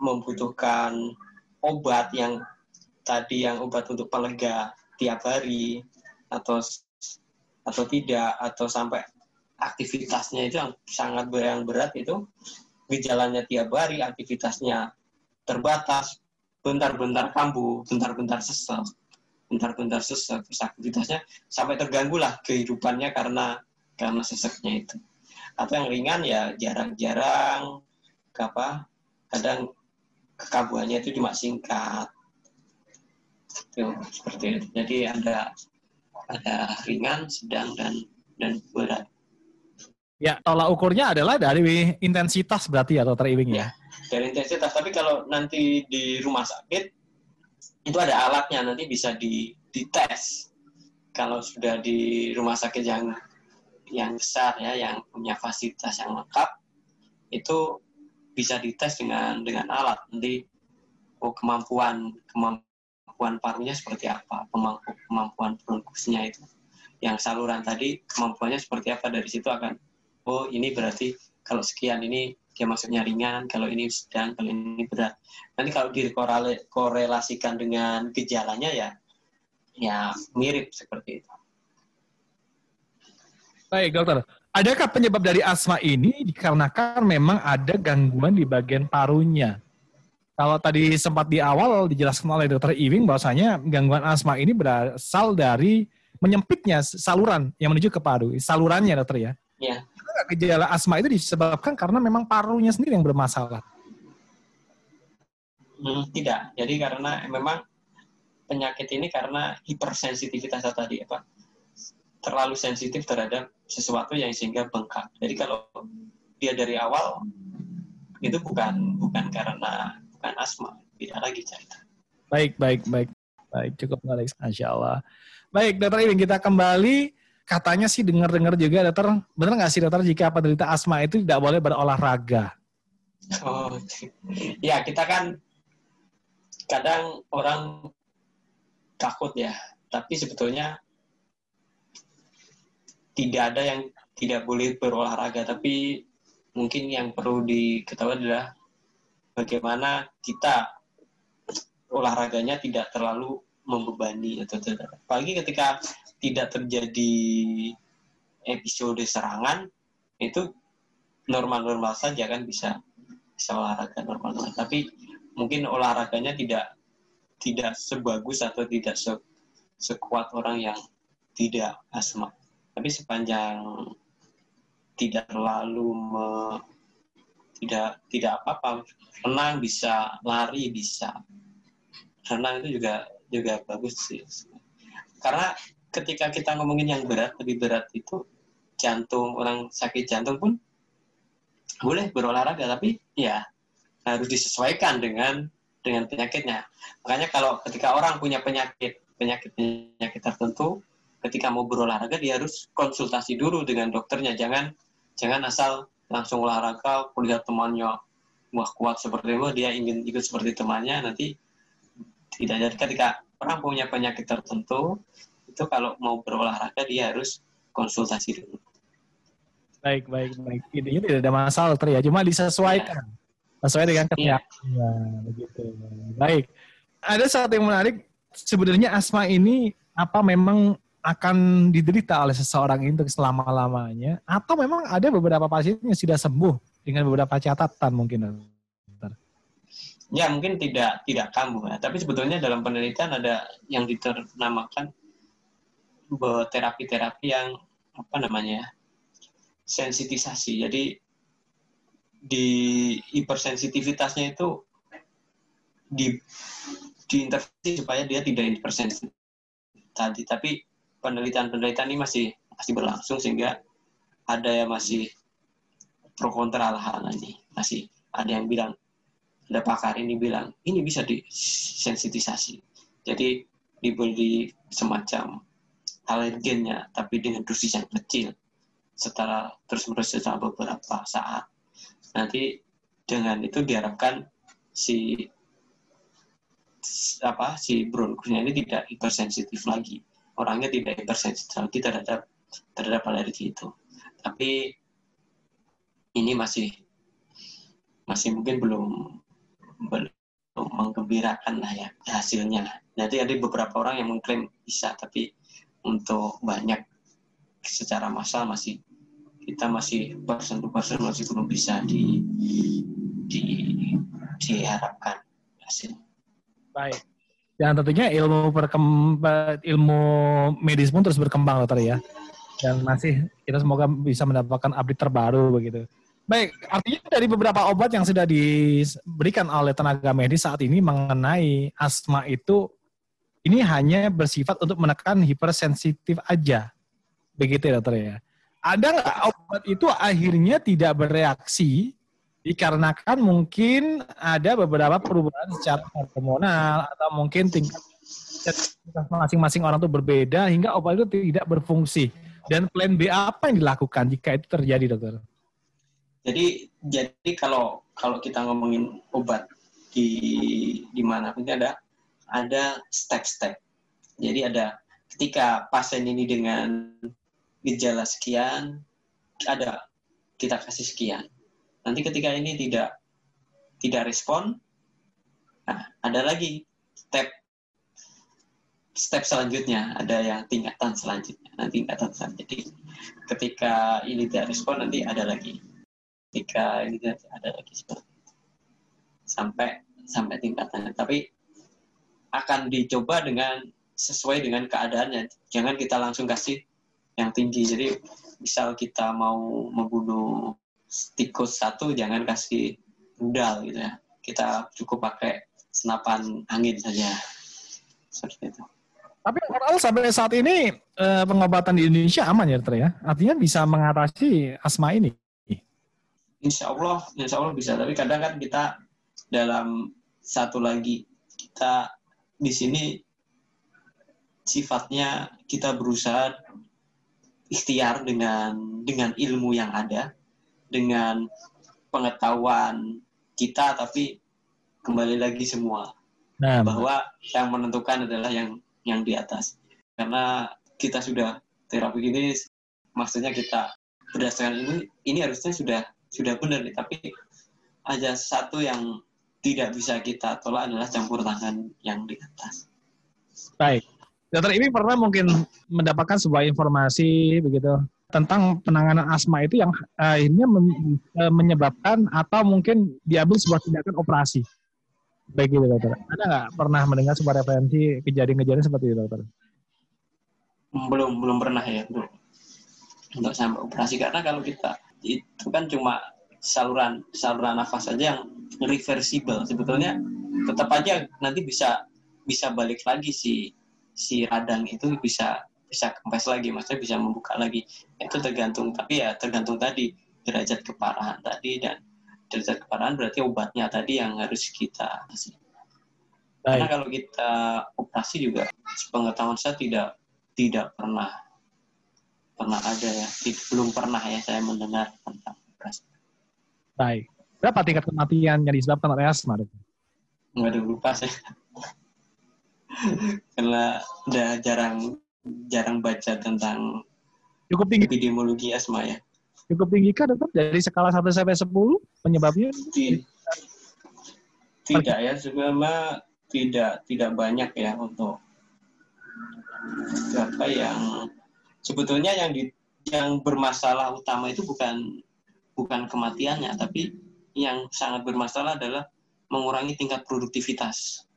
membutuhkan obat yang tadi yang obat untuk pelega tiap hari atau atau tidak atau sampai aktivitasnya itu yang sangat yang berat itu gejalanya tiap hari aktivitasnya terbatas bentar-bentar kambuh bentar-bentar sesek bentar-bentar sesek terus aktivitasnya sampai terganggu lah kehidupannya karena karena seseknya itu atau yang ringan ya jarang-jarang apa kadang kekambuhannya itu cuma singkat itu seperti itu jadi ada ada ringan, sedang dan dan berat. Ya, tolak ukurnya adalah dari intensitas berarti ya, Dokter Iwing ya? ya? Dari intensitas, tapi kalau nanti di rumah sakit itu ada alatnya nanti bisa di dites. Kalau sudah di rumah sakit yang yang besar ya, yang punya fasilitas yang lengkap, itu bisa dites dengan dengan alat nanti oh kemampuan kemampuan parunya seperti apa, kemampuan bronkusnya itu. Yang saluran tadi kemampuannya seperti apa dari situ akan oh ini berarti kalau sekian ini dia masuknya ringan, kalau ini sedang, kalau ini berat. Nanti kalau dikorelasikan dengan gejalanya ya ya mirip seperti itu. Baik, dokter. Adakah penyebab dari asma ini dikarenakan memang ada gangguan di bagian parunya? Kalau tadi sempat di awal dijelaskan oleh dokter Iwing bahwasanya gangguan asma ini berasal dari menyempitnya saluran yang menuju ke paru, salurannya dokter ya. Iya. Gejala asma itu disebabkan karena memang parunya sendiri yang bermasalah. Hmm, tidak. Jadi karena memang penyakit ini karena hipersensitivitas tadi apa terlalu sensitif terhadap sesuatu yang sehingga bengkak. Jadi kalau dia dari awal itu bukan bukan karena bukan asma beda lagi cerita baik baik baik baik cukup menarik Masya Allah baik dokter Iwin kita kembali katanya sih dengar-dengar juga dokter, benar nggak sih dokter jika penderita asma itu tidak boleh berolahraga? Oh, ya kita kan kadang orang takut ya, tapi sebetulnya tidak ada yang tidak boleh berolahraga, tapi mungkin yang perlu diketahui adalah bagaimana kita olahraganya tidak terlalu membebani atau tidak. Apalagi ketika tidak terjadi episode serangan, itu normal-normal saja kan bisa bisa olahraga normal-normal. Tapi mungkin olahraganya tidak tidak sebagus atau tidak se, sekuat orang yang tidak asma. Tapi sepanjang tidak terlalu me, tidak tidak apa-apa, renang bisa, lari bisa. Renang itu juga juga bagus sih. Karena ketika kita ngomongin yang berat, lebih berat itu jantung orang sakit jantung pun boleh berolahraga, tapi ya harus disesuaikan dengan dengan penyakitnya. Makanya kalau ketika orang punya penyakit penyakit penyakit tertentu, ketika mau berolahraga dia harus konsultasi dulu dengan dokternya. Jangan jangan asal langsung olahraga, kulihat temannya wah kuat seperti itu, dia ingin ikut seperti temannya, nanti tidak jadi ketika orang punya penyakit tertentu itu kalau mau berolahraga dia harus konsultasi dulu. Baik, baik, baik. Ini tidak ada masalah ter ya, cuma disesuaikan. Ya sesuai dengan kesehatan. Ya. begitu. Baik. Ada satu yang menarik, sebenarnya asma ini apa memang akan diderita oleh seseorang itu selama-lamanya atau memang ada beberapa pasien yang sudah sembuh dengan beberapa catatan mungkin Ya mungkin tidak tidak kambuh ya. tapi sebetulnya dalam penelitian ada yang diternamakan terapi-terapi yang apa namanya sensitisasi. Jadi di hipersensitivitasnya itu di diintervensi supaya dia tidak hipersensitif tadi. Tapi penelitian-penelitian ini masih masih berlangsung sehingga ada yang masih pro kontra lah hal ini masih ada yang bilang ada pakar ini bilang ini bisa disensitisasi. Jadi diberi semacam alergennya tapi dengan dosis yang kecil. Setelah terus menerus selama beberapa saat. Nanti dengan itu diharapkan si apa si bronkusnya ini tidak hipersensitif lagi. Orangnya tidak hipersensitif lagi terhadap terhadap alergi itu. Tapi ini masih masih mungkin belum belum menggembirakan lah ya hasilnya. Jadi ada beberapa orang yang mengklaim bisa, tapi untuk banyak secara massal masih kita masih persen to persen masih belum bisa di, di diharapkan hasil. Baik. Dan tentunya ilmu perkemb ilmu medis pun terus berkembang dokter ya. Dan masih kita semoga bisa mendapatkan update terbaru begitu. Baik, artinya dari beberapa obat yang sudah diberikan oleh tenaga medis saat ini mengenai asma itu ini hanya bersifat untuk menekan hipersensitif aja. Begitu ya dokter ya ada nggak obat itu akhirnya tidak bereaksi dikarenakan mungkin ada beberapa perubahan secara hormonal atau mungkin tingkat masing-masing orang itu berbeda hingga obat itu tidak berfungsi. Dan plan B apa yang dilakukan jika itu terjadi, dokter? Jadi jadi kalau kalau kita ngomongin obat di di mana pun ada ada step-step. Jadi ada ketika pasien ini dengan gejala sekian ada kita kasih sekian. Nanti ketika ini tidak tidak respon nah ada lagi step step selanjutnya. Ada yang tingkatan selanjutnya nanti tingkatan selanjutnya. Ketika ini tidak respon nanti ada lagi. Ketika ini tidak ada lagi seperti sampai sampai tingkatannya. Tapi akan dicoba dengan sesuai dengan keadaannya jangan kita langsung kasih yang tinggi. Jadi misal kita mau membunuh tikus satu, jangan kasih rudal gitu ya. Kita cukup pakai senapan angin saja. Seperti itu. Tapi overall sampai saat ini eh, pengobatan di Indonesia aman ya dokter ya? Artinya bisa mengatasi asma ini? Insya Allah, insya Allah bisa. Tapi kadang kan kita dalam satu lagi kita di sini sifatnya kita berusaha ikhtiar dengan dengan ilmu yang ada, dengan pengetahuan kita, tapi kembali lagi semua Nah, bahwa yang menentukan adalah yang yang di atas. Karena kita sudah terapi ini, maksudnya kita berdasarkan ini, ini harusnya sudah sudah benar nih. Tapi ada satu yang tidak bisa kita tolak adalah campur tangan yang di atas. baik. Dokter ini pernah mungkin mendapatkan sebuah informasi begitu tentang penanganan asma itu yang eh, akhirnya eh, menyebabkan atau mungkin diambil sebuah tindakan operasi. Baik gitu dokter. Ada nggak pernah mendengar sebuah referensi kejadian-kejadian seperti itu dokter? belum belum pernah ya belum untuk sampai operasi karena kalau kita itu kan cuma saluran saluran nafas saja yang reversible. Sebetulnya tetap aja nanti bisa bisa balik lagi si si radang itu bisa bisa kempes lagi maksudnya bisa membuka lagi. Itu tergantung tapi ya tergantung tadi derajat keparahan tadi dan derajat keparahan berarti obatnya tadi yang harus kita kasih. Karena kalau kita operasi juga sepengetahuan saya tidak tidak pernah pernah ada ya belum pernah ya saya mendengar tentang operasi Baik. Berapa tingkat kematian yang disebabkan oleh asma? ada lupa saya karena udah jarang jarang baca tentang Cukup tinggi, epidemiologi asma ya cukup tinggi kah dokter? Dari skala 1 sampai 10 penyebabnya? Ti- tidak ya sebenarnya tidak tidak banyak ya untuk apa yang sebetulnya yang di yang bermasalah utama itu bukan bukan kematiannya tapi yang sangat bermasalah adalah mengurangi tingkat produktivitas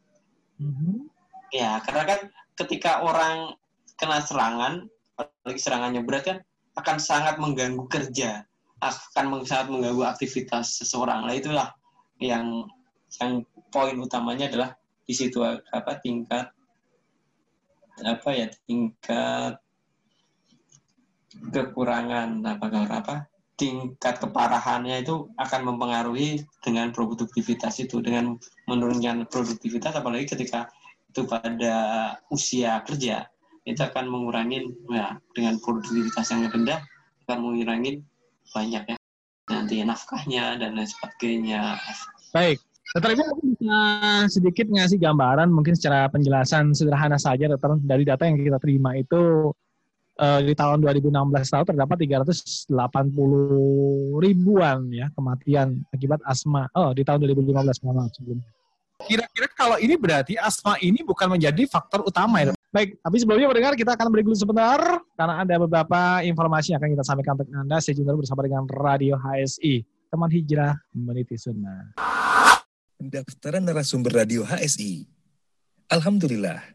Mhm. ya karena kan ketika orang kena serangan apalagi serangannya berat kan akan sangat mengganggu kerja akan sangat mengganggu aktivitas seseorang lah itulah yang yang poin utamanya adalah di situ apa tingkat apa ya tingkat kekurangan apa apa tingkat keparahannya itu akan mempengaruhi dengan produktivitas itu dengan menurunkan produktivitas apalagi ketika itu pada usia kerja itu akan mengurangi ya dengan produktivitas yang rendah akan mengurangi banyak ya nanti nafkahnya dan lain sebagainya Baik. Dokter Ibu bisa sedikit ngasih gambaran mungkin secara penjelasan sederhana saja dokter dari data yang kita terima itu eh, di tahun 2016 tahu terdapat 380 ribuan ya kematian akibat asma. Oh, di tahun 2015 mohon maaf sebelumnya. Kira-kira kalau ini berarti asma ini bukan menjadi faktor utama ya. Baik, tapi sebelumnya mendengar kita akan break dulu sebentar karena ada beberapa informasi yang akan kita sampaikan untuk Anda. Saya bersama dengan Radio HSI, teman hijrah meniti sunnah. Pendaftaran narasumber radio HSI. Alhamdulillah,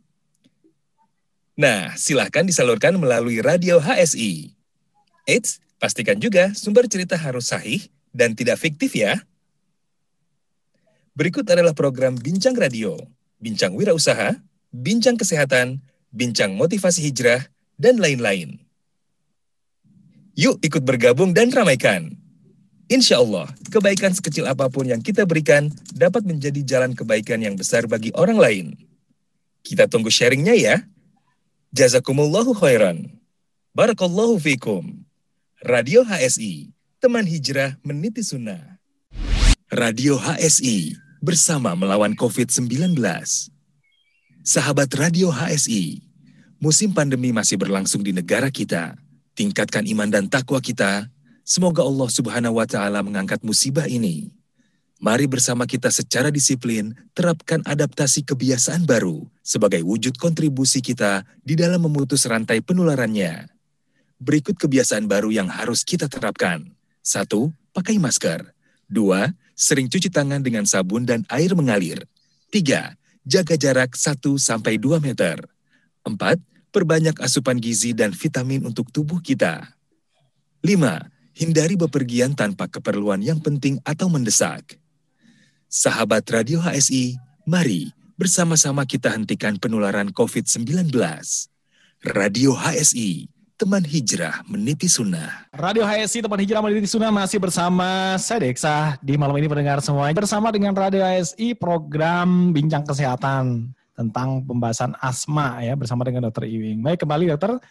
Nah, silahkan disalurkan melalui radio HSI. Eits, pastikan juga sumber cerita harus sahih dan tidak fiktif ya. Berikut adalah program Bincang Radio, Bincang Wirausaha, Bincang Kesehatan, Bincang Motivasi Hijrah, dan lain-lain. Yuk ikut bergabung dan ramaikan. Insya Allah, kebaikan sekecil apa pun yang kita berikan dapat menjadi jalan kebaikan yang besar bagi orang lain. Kita tunggu sharingnya ya. Jazakumullahu khairan. Barakallahu fikum. Radio HSI, teman hijrah meniti sunnah. Radio HSI, bersama melawan COVID-19. Sahabat Radio HSI, musim pandemi masih berlangsung di negara kita. Tingkatkan iman dan takwa kita Semoga Allah Subhanahu wa Ta'ala mengangkat musibah ini. Mari bersama kita secara disiplin terapkan adaptasi kebiasaan baru sebagai wujud kontribusi kita di dalam memutus rantai penularannya. Berikut kebiasaan baru yang harus kita terapkan. Satu, pakai masker. Dua, sering cuci tangan dengan sabun dan air mengalir. Tiga, jaga jarak 1 sampai 2 meter. Empat, Perbanyak asupan gizi dan vitamin untuk tubuh kita. 5. Hindari bepergian tanpa keperluan yang penting atau mendesak. Sahabat Radio HSI, mari bersama-sama kita hentikan penularan COVID-19. Radio HSI, teman hijrah meniti sunnah. Radio HSI teman hijrah meniti sunnah masih bersama saya Deksa di malam ini pendengar semua bersama dengan Radio HSI program bincang kesehatan tentang pembahasan asma ya bersama dengan Dokter Iwing. Baik kembali Dokter,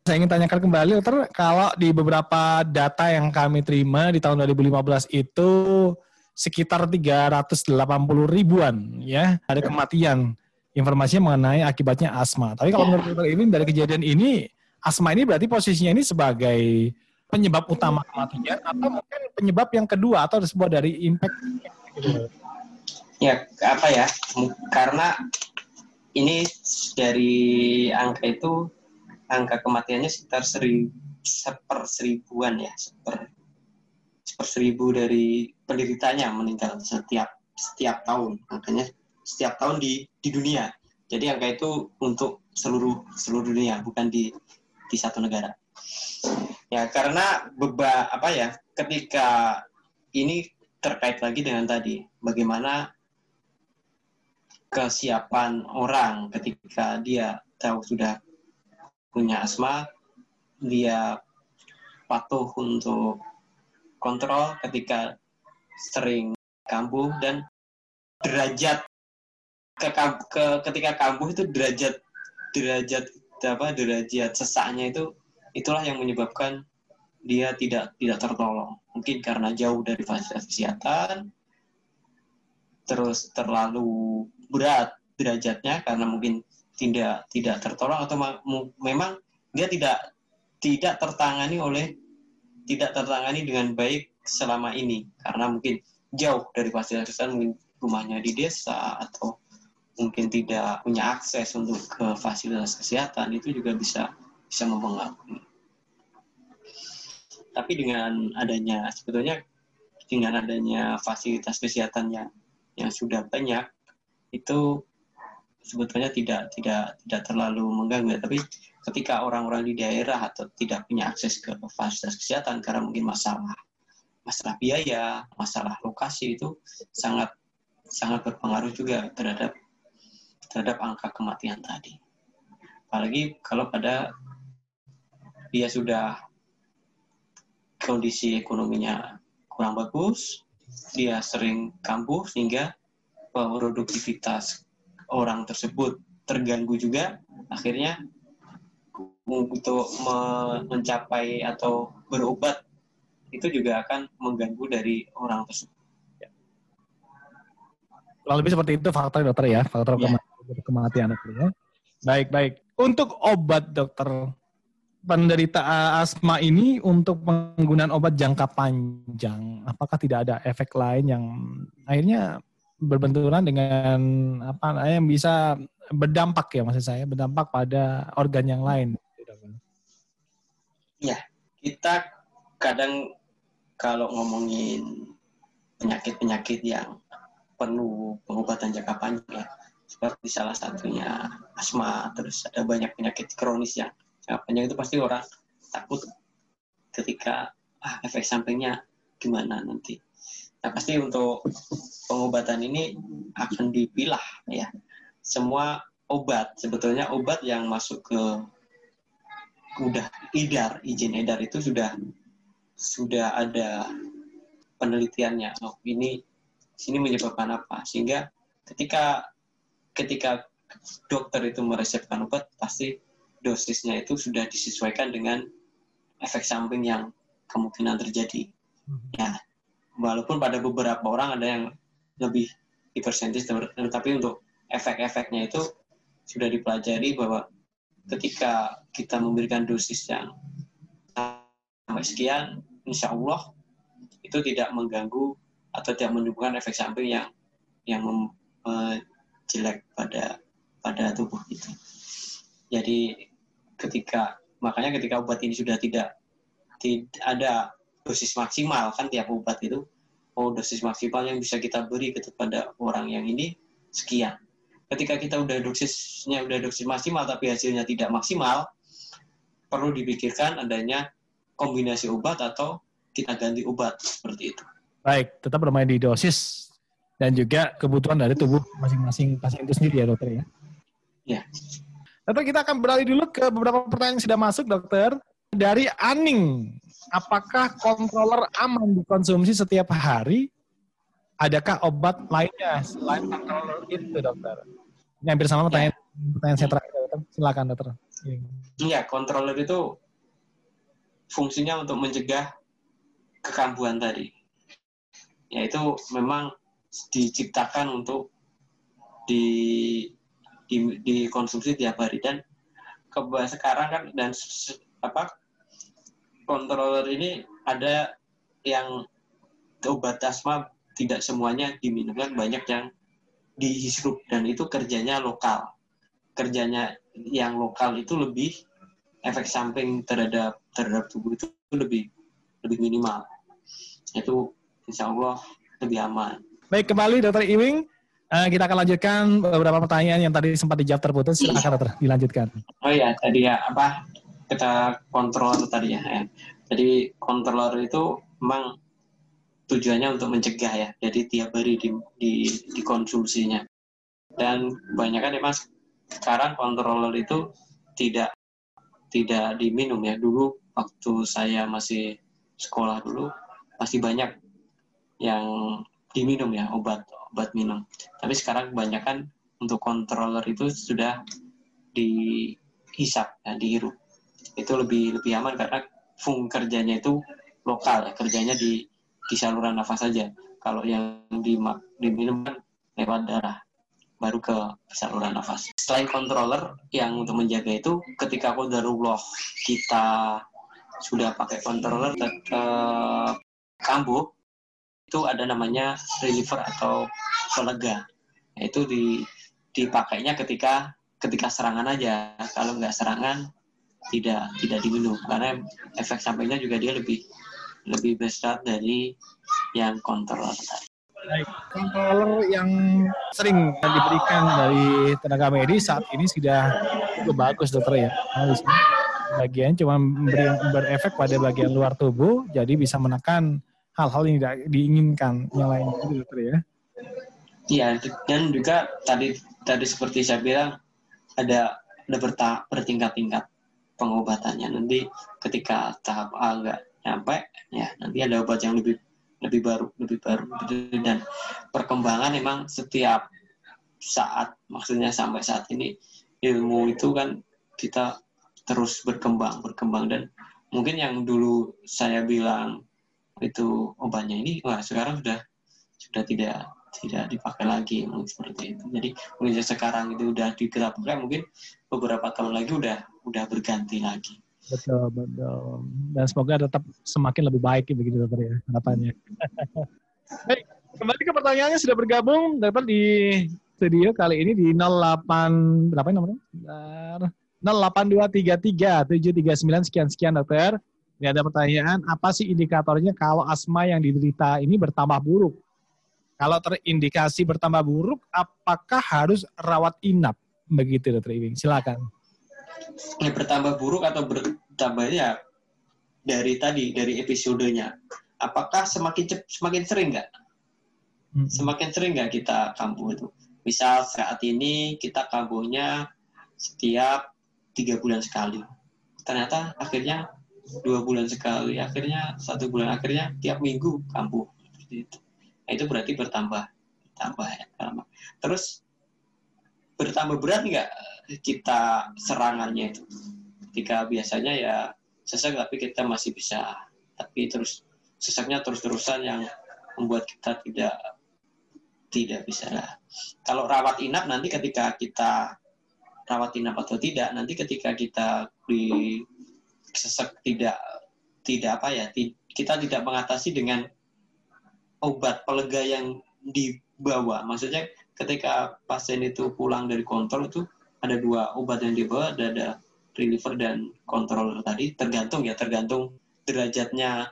saya ingin tanyakan kembali Dokter kalau di beberapa data yang kami terima di tahun 2015 itu sekitar 380 ribuan ya ada kematian informasinya mengenai akibatnya asma. Tapi kalau menurut Dokter Iwing dari kejadian ini asma ini berarti posisinya ini sebagai penyebab utama kematian atau mungkin penyebab yang kedua atau sebuah dari impact Ya, apa ya? Karena ini dari angka itu angka kematiannya sekitar seri, seper seribuan ya, seper seper seribu dari penderitanya meninggal setiap setiap tahun. Makanya setiap tahun di di dunia. Jadi angka itu untuk seluruh seluruh dunia, bukan di di satu negara. Ya, karena beba apa ya, ketika ini terkait lagi dengan tadi bagaimana kesiapan orang ketika dia tahu sudah punya asma, dia patuh untuk kontrol ketika sering kambuh dan derajat ke, ke ketika kambuh itu derajat derajat apa derajat sesaknya itu itulah yang menyebabkan dia tidak tidak tertolong. Mungkin karena jauh dari fasilitas kesehatan, terus terlalu berat derajatnya karena mungkin tidak tidak tertolong atau memang dia tidak tidak tertangani oleh tidak tertangani dengan baik selama ini karena mungkin jauh dari fasilitas kesehatan mungkin rumahnya di desa atau mungkin tidak punya akses untuk ke fasilitas kesehatan itu juga bisa bisa mempengaruhi. Tapi dengan adanya sebetulnya dengan adanya fasilitas kesehatan yang yang sudah banyak itu sebetulnya tidak tidak tidak terlalu mengganggu tapi ketika orang-orang di daerah atau tidak punya akses ke fasilitas kesehatan karena mungkin masalah masalah biaya, masalah lokasi itu sangat sangat berpengaruh juga terhadap terhadap angka kematian tadi. Apalagi kalau pada dia sudah kondisi ekonominya kurang bagus, dia sering kambuh sehingga produktivitas orang tersebut terganggu juga, akhirnya untuk mencapai atau berobat itu juga akan mengganggu dari orang tersebut. Lebih seperti itu faktor dokter ya, faktor ya kematian ya. Baik, baik. Untuk obat dokter penderita asma ini untuk penggunaan obat jangka panjang, apakah tidak ada efek lain yang akhirnya berbenturan dengan apa yang bisa berdampak ya maksud saya berdampak pada organ yang lain. Ya, kita kadang kalau ngomongin penyakit-penyakit yang perlu pengobatan jangka panjang ya, seperti salah satunya asma, terus ada banyak penyakit kronis yang jangka panjang itu pasti orang takut ketika ah, efek sampingnya gimana nanti. Nah pasti untuk pengobatan ini akan dipilah ya. Semua obat sebetulnya obat yang masuk ke udah idar izin edar itu sudah sudah ada penelitiannya. Oh ini sini menyebabkan apa sehingga ketika ketika dokter itu meresepkan obat pasti dosisnya itu sudah disesuaikan dengan efek samping yang kemungkinan terjadi. Ya, walaupun pada beberapa orang ada yang lebih hipersensitif, tapi untuk efek-efeknya itu sudah dipelajari bahwa ketika kita memberikan dosis yang sampai sekian, insya Allah itu tidak mengganggu atau tidak menimbulkan efek samping yang yang mem, jelek pada pada tubuh kita. Jadi ketika makanya ketika obat ini sudah tidak tidak ada dosis maksimal kan tiap obat itu oh dosis maksimal yang bisa kita beri kepada orang yang ini sekian. ketika kita udah dosisnya udah dosis maksimal tapi hasilnya tidak maksimal, perlu dipikirkan adanya kombinasi obat atau kita ganti obat seperti itu. Baik, tetap bermain di dosis dan juga kebutuhan dari tubuh masing-masing pasien itu sendiri ya dokter ya. Ya. Dokter kita akan beralih dulu ke beberapa pertanyaan yang sudah masuk dokter. Dari Aning, apakah controller aman dikonsumsi setiap hari? Adakah obat lainnya selain controller itu dokter? Ini hampir sama pertanyaan, pertanyaan saya terakhir dokter. Silakan dokter. Iya, controller itu fungsinya untuk mencegah kekambuhan tadi. Yaitu memang diciptakan untuk di, di dikonsumsi tiap hari. Dan ke sekarang kan dan apa controller ini ada yang obat asma tidak semuanya diminum kan banyak yang dihisrup dan itu kerjanya lokal. Kerjanya yang lokal itu lebih efek samping terhadap terhadap tubuh itu lebih lebih minimal itu insya Allah lebih aman baik kembali dokter Iwing uh, kita akan lanjutkan beberapa pertanyaan yang tadi sempat dijawab terputus silakan dokter dilanjutkan oh ya tadi ya apa kita kontrol tadi ya, ya. Jadi controller itu memang tujuannya untuk mencegah ya. Jadi tiap hari di, di, dikonsumsinya. Dan kebanyakan memang sekarang controller itu tidak tidak diminum ya. Dulu waktu saya masih sekolah dulu masih banyak yang diminum ya obat obat minum. Tapi sekarang kebanyakan untuk controller itu sudah dihisap ya, dihirup itu lebih lebih aman karena fung kerjanya itu lokal ya kerjanya di di saluran nafas saja kalau yang di diminum kan lewat darah baru ke saluran nafas. Selain controller yang untuk menjaga itu ketika kodarullah kita sudah pakai controller tetap kambuh itu ada namanya reliever atau pelega. Itu di dipakainya ketika ketika serangan aja. Kalau nggak serangan tidak tidak diminum. Karena efek sampingnya juga dia lebih lebih besar dari yang controller. Baik, yang sering diberikan dari tenaga medis saat ini sudah cukup bagus dokter ya. Nah, bagian cuma beri, berefek pada bagian luar tubuh, jadi bisa menekan hal-hal yang tidak diinginkan yang lain itu dokter ya. Iya, dan juga tadi tadi seperti saya bilang ada ada bertingkat-tingkat pengobatannya nanti ketika tahap A nyampe ya nanti ada obat yang lebih lebih baru lebih baru. Dan perkembangan memang setiap saat maksudnya sampai saat ini ilmu itu kan kita terus berkembang berkembang. Dan mungkin yang dulu saya bilang itu obatnya ini wah sekarang sudah sudah tidak tidak dipakai lagi mungkin seperti itu. Jadi mungkin sekarang itu udah diterapkan mungkin beberapa tahun lagi udah udah berganti lagi betul betul dan semoga tetap semakin lebih baik begitu dokter ya harapannya baik kembali ke pertanyaannya sudah bergabung dapat di studio kali ini di 08 berapa nomornya 08233 739 sekian sekian dokter ini ada pertanyaan apa sih indikatornya kalau asma yang diderita ini bertambah buruk kalau terindikasi bertambah buruk, apakah harus rawat inap? Begitu, Dokter Iwing. Silakan. Ya, bertambah buruk atau bertambah ya dari tadi, dari episodenya. Apakah semakin cep, semakin sering nggak? Hmm. Semakin sering nggak kita kambuh itu? Misal saat ini kita kambuhnya setiap tiga bulan sekali. Ternyata akhirnya dua bulan sekali, akhirnya satu bulan, akhirnya tiap minggu kambuh. Itu Nah, itu berarti bertambah, bertambah ya. Terus bertambah berat nggak kita serangannya itu? Ketika biasanya ya sesak tapi kita masih bisa, tapi terus sesaknya terus-terusan yang membuat kita tidak tidak bisa lah. Kalau rawat inap nanti ketika kita rawat inap atau tidak, nanti ketika kita di sesak tidak tidak apa ya, kita tidak mengatasi dengan obat pelega yang dibawa. Maksudnya ketika pasien itu pulang dari kontrol itu ada dua obat yang dibawa, ada, ada reliever dan kontrol tadi. Tergantung ya, tergantung derajatnya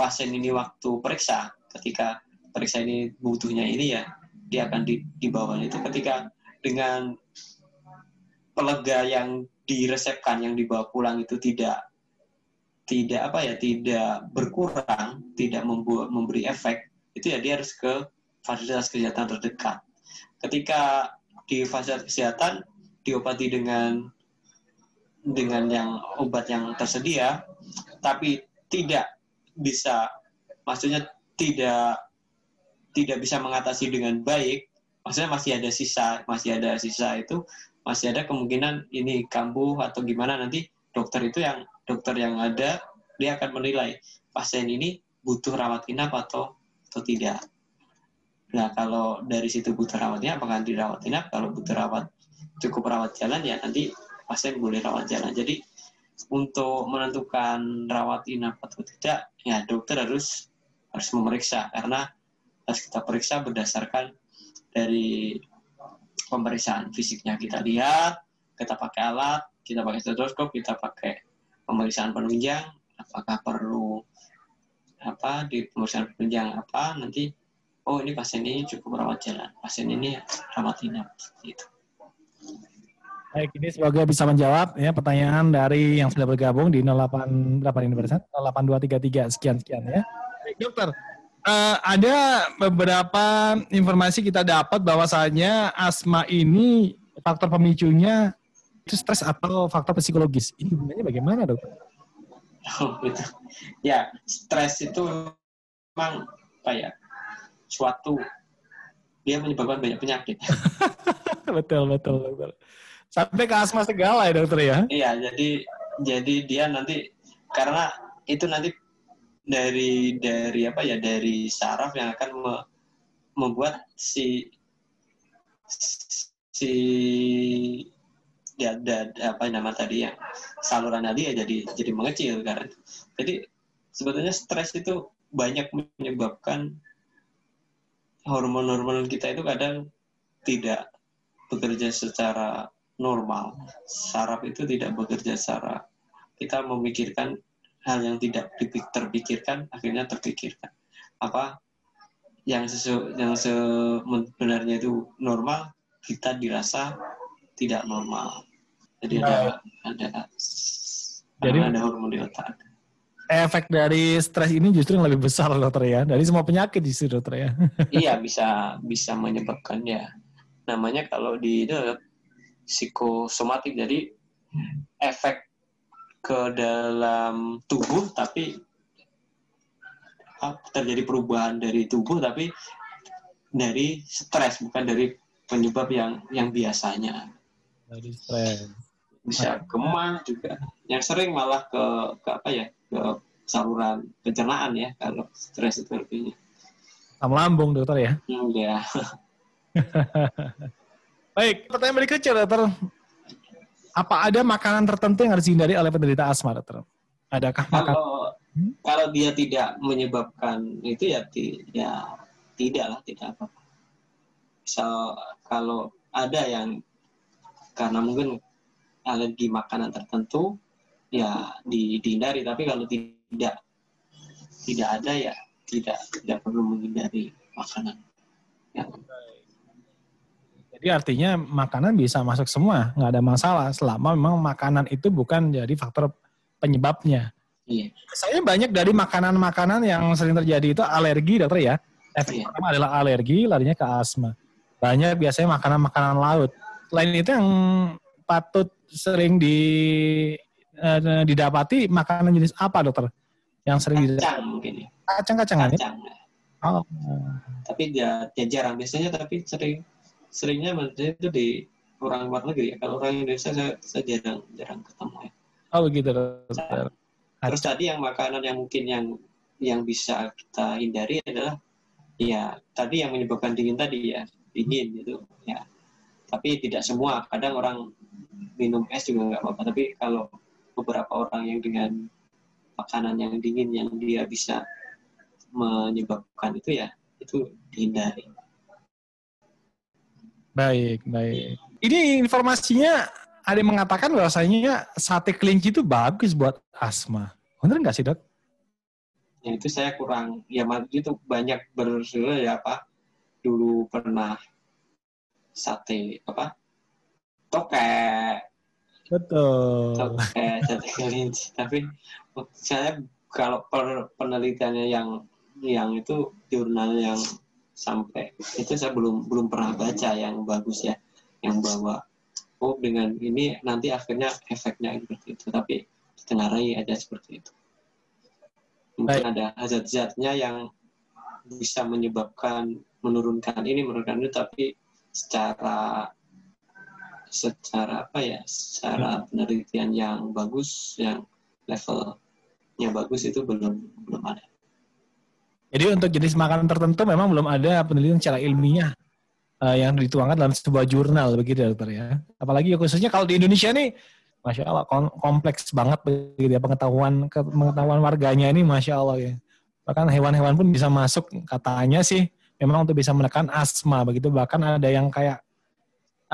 pasien ini waktu periksa. Ketika periksa ini butuhnya ini ya, dia akan dibawa itu ketika dengan pelega yang diresepkan yang dibawa pulang itu tidak tidak apa ya tidak berkurang tidak membuat memberi efek itu ya dia harus ke fasilitas kesehatan terdekat ketika di fasilitas kesehatan diobati dengan dengan yang obat yang tersedia tapi tidak bisa maksudnya tidak tidak bisa mengatasi dengan baik maksudnya masih ada sisa masih ada sisa itu masih ada kemungkinan ini kambuh atau gimana nanti dokter itu yang dokter yang ada dia akan menilai pasien ini butuh rawat inap atau atau tidak. Nah kalau dari situ butuh rawat inap apakah dirawat inap? Kalau butuh rawat cukup rawat jalan ya nanti pasien boleh rawat jalan. Jadi untuk menentukan rawat inap atau tidak ya dokter harus harus memeriksa. Karena harus kita periksa berdasarkan dari pemeriksaan fisiknya. Kita lihat, kita pakai alat, kita pakai stetoskop, kita pakai pemeriksaan penunjang apakah perlu apa di pemeriksaan penunjang apa nanti oh ini pasien ini cukup rawat jalan. Pasien ini rawat inap gitu Baik, ini semoga bisa menjawab ya pertanyaan dari yang sudah bergabung di 08 berapa ini persen? 8233 sekian sekian ya. Baik, dokter. Uh, ada beberapa informasi kita dapat bahwasanya asma ini faktor pemicunya itu stres atau faktor psikologis. Ini hubungannya bagaimana, dokter? Oh, gitu. Ya, stres itu memang apa ya? Suatu dia menyebabkan banyak penyakit. betul, betul, betul. Sampai ke asma segala ya, dokter ya? Iya, jadi jadi dia nanti karena itu nanti dari dari apa ya dari saraf yang akan me, membuat si si ya ada apa nama tadi yang saluran nadi ya jadi jadi mengecil karena jadi sebetulnya stres itu banyak menyebabkan hormon-hormon kita itu kadang tidak bekerja secara normal saraf itu tidak bekerja secara kita memikirkan hal yang tidak terpikirkan akhirnya terpikirkan apa yang sesu yang sebenarnya itu normal kita dirasa tidak normal jadi ada ada jadi ada hormon di otak. Efek dari stres ini justru yang lebih besar dokter ya. Dari semua penyakit justru dokter ya. iya bisa bisa menyebabkan ya. Namanya kalau di itu psikosomatik. Jadi efek ke dalam tubuh tapi terjadi perubahan dari tubuh tapi dari stres bukan dari penyebab yang yang biasanya. Dari stres. Bisa kemah juga. Yang sering malah ke ke apa ya ke saluran pencernaan ya kalau stres itu lebihnya asam lambung dokter ya? Hmm, ya baik. Pertanyaan berikutnya dokter. Apa ada makanan tertentu yang harus dihindari oleh penderita asma dokter? Adakah makanan? Kalau hmm? kalau dia tidak menyebabkan itu ya ti, ya tidak lah tidak apa misal kalau ada yang karena mungkin alergi makanan tertentu ya di, dihindari. Tapi kalau tidak tidak ada ya tidak tidak perlu menghindari makanan. Ya. Jadi artinya makanan bisa masuk semua nggak ada masalah selama memang makanan itu bukan jadi faktor penyebabnya iya. saya banyak dari makanan-makanan yang sering terjadi itu alergi dokter ya efek iya. pertama adalah alergi larinya ke asma banyak biasanya makanan-makanan laut selain itu yang patut sering di uh, didapati makanan jenis apa dokter? Yang sering kacang mungkin ya. Kacang-kacangan kacang. Ya? Oh. Tapi ya, ya jarang biasanya tapi sering seringnya maksudnya itu di orang luar negeri ya. Kalau orang Indonesia saya, saya jarang jarang ketemu ya. Oh begitu dokter. Terus tadi yang makanan yang mungkin yang yang bisa kita hindari adalah ya tadi yang menyebabkan dingin tadi ya dingin gitu ya tapi tidak semua kadang orang minum es juga nggak apa-apa tapi kalau beberapa orang yang dengan makanan yang dingin yang dia bisa menyebabkan itu ya itu dihindari baik baik. Ini informasinya ada yang mengatakan bahwasanya sate kelinci itu bagus buat asma. Benar nggak sih dok? Ya itu saya kurang ya itu banyak bersuara ya apa dulu pernah sate apa? Tokek Betul. tokek sate kelinci. Tapi saya kalau per- penelitiannya yang yang itu jurnal yang sampai itu saya belum belum pernah baca yang bagus ya yang bahwa oh dengan ini nanti akhirnya efeknya seperti itu tapi ditengarai ada seperti itu. Mungkin Baik. ada zat-zatnya yang bisa menyebabkan menurunkan ini menurunkan itu tapi secara secara apa ya secara penelitian yang bagus yang levelnya bagus itu belum belum ada Jadi untuk jenis makanan tertentu memang belum ada penelitian secara ilmiah eh, yang dituangkan dalam sebuah jurnal begitu ya dokter ya. Apalagi khususnya kalau di Indonesia nih, masya Allah kom- kompleks banget begitu ya pengetahuan pengetahuan warganya ini masya Allah ya. Bahkan hewan-hewan pun bisa masuk katanya sih memang untuk bisa menekan asma begitu. Bahkan ada yang kayak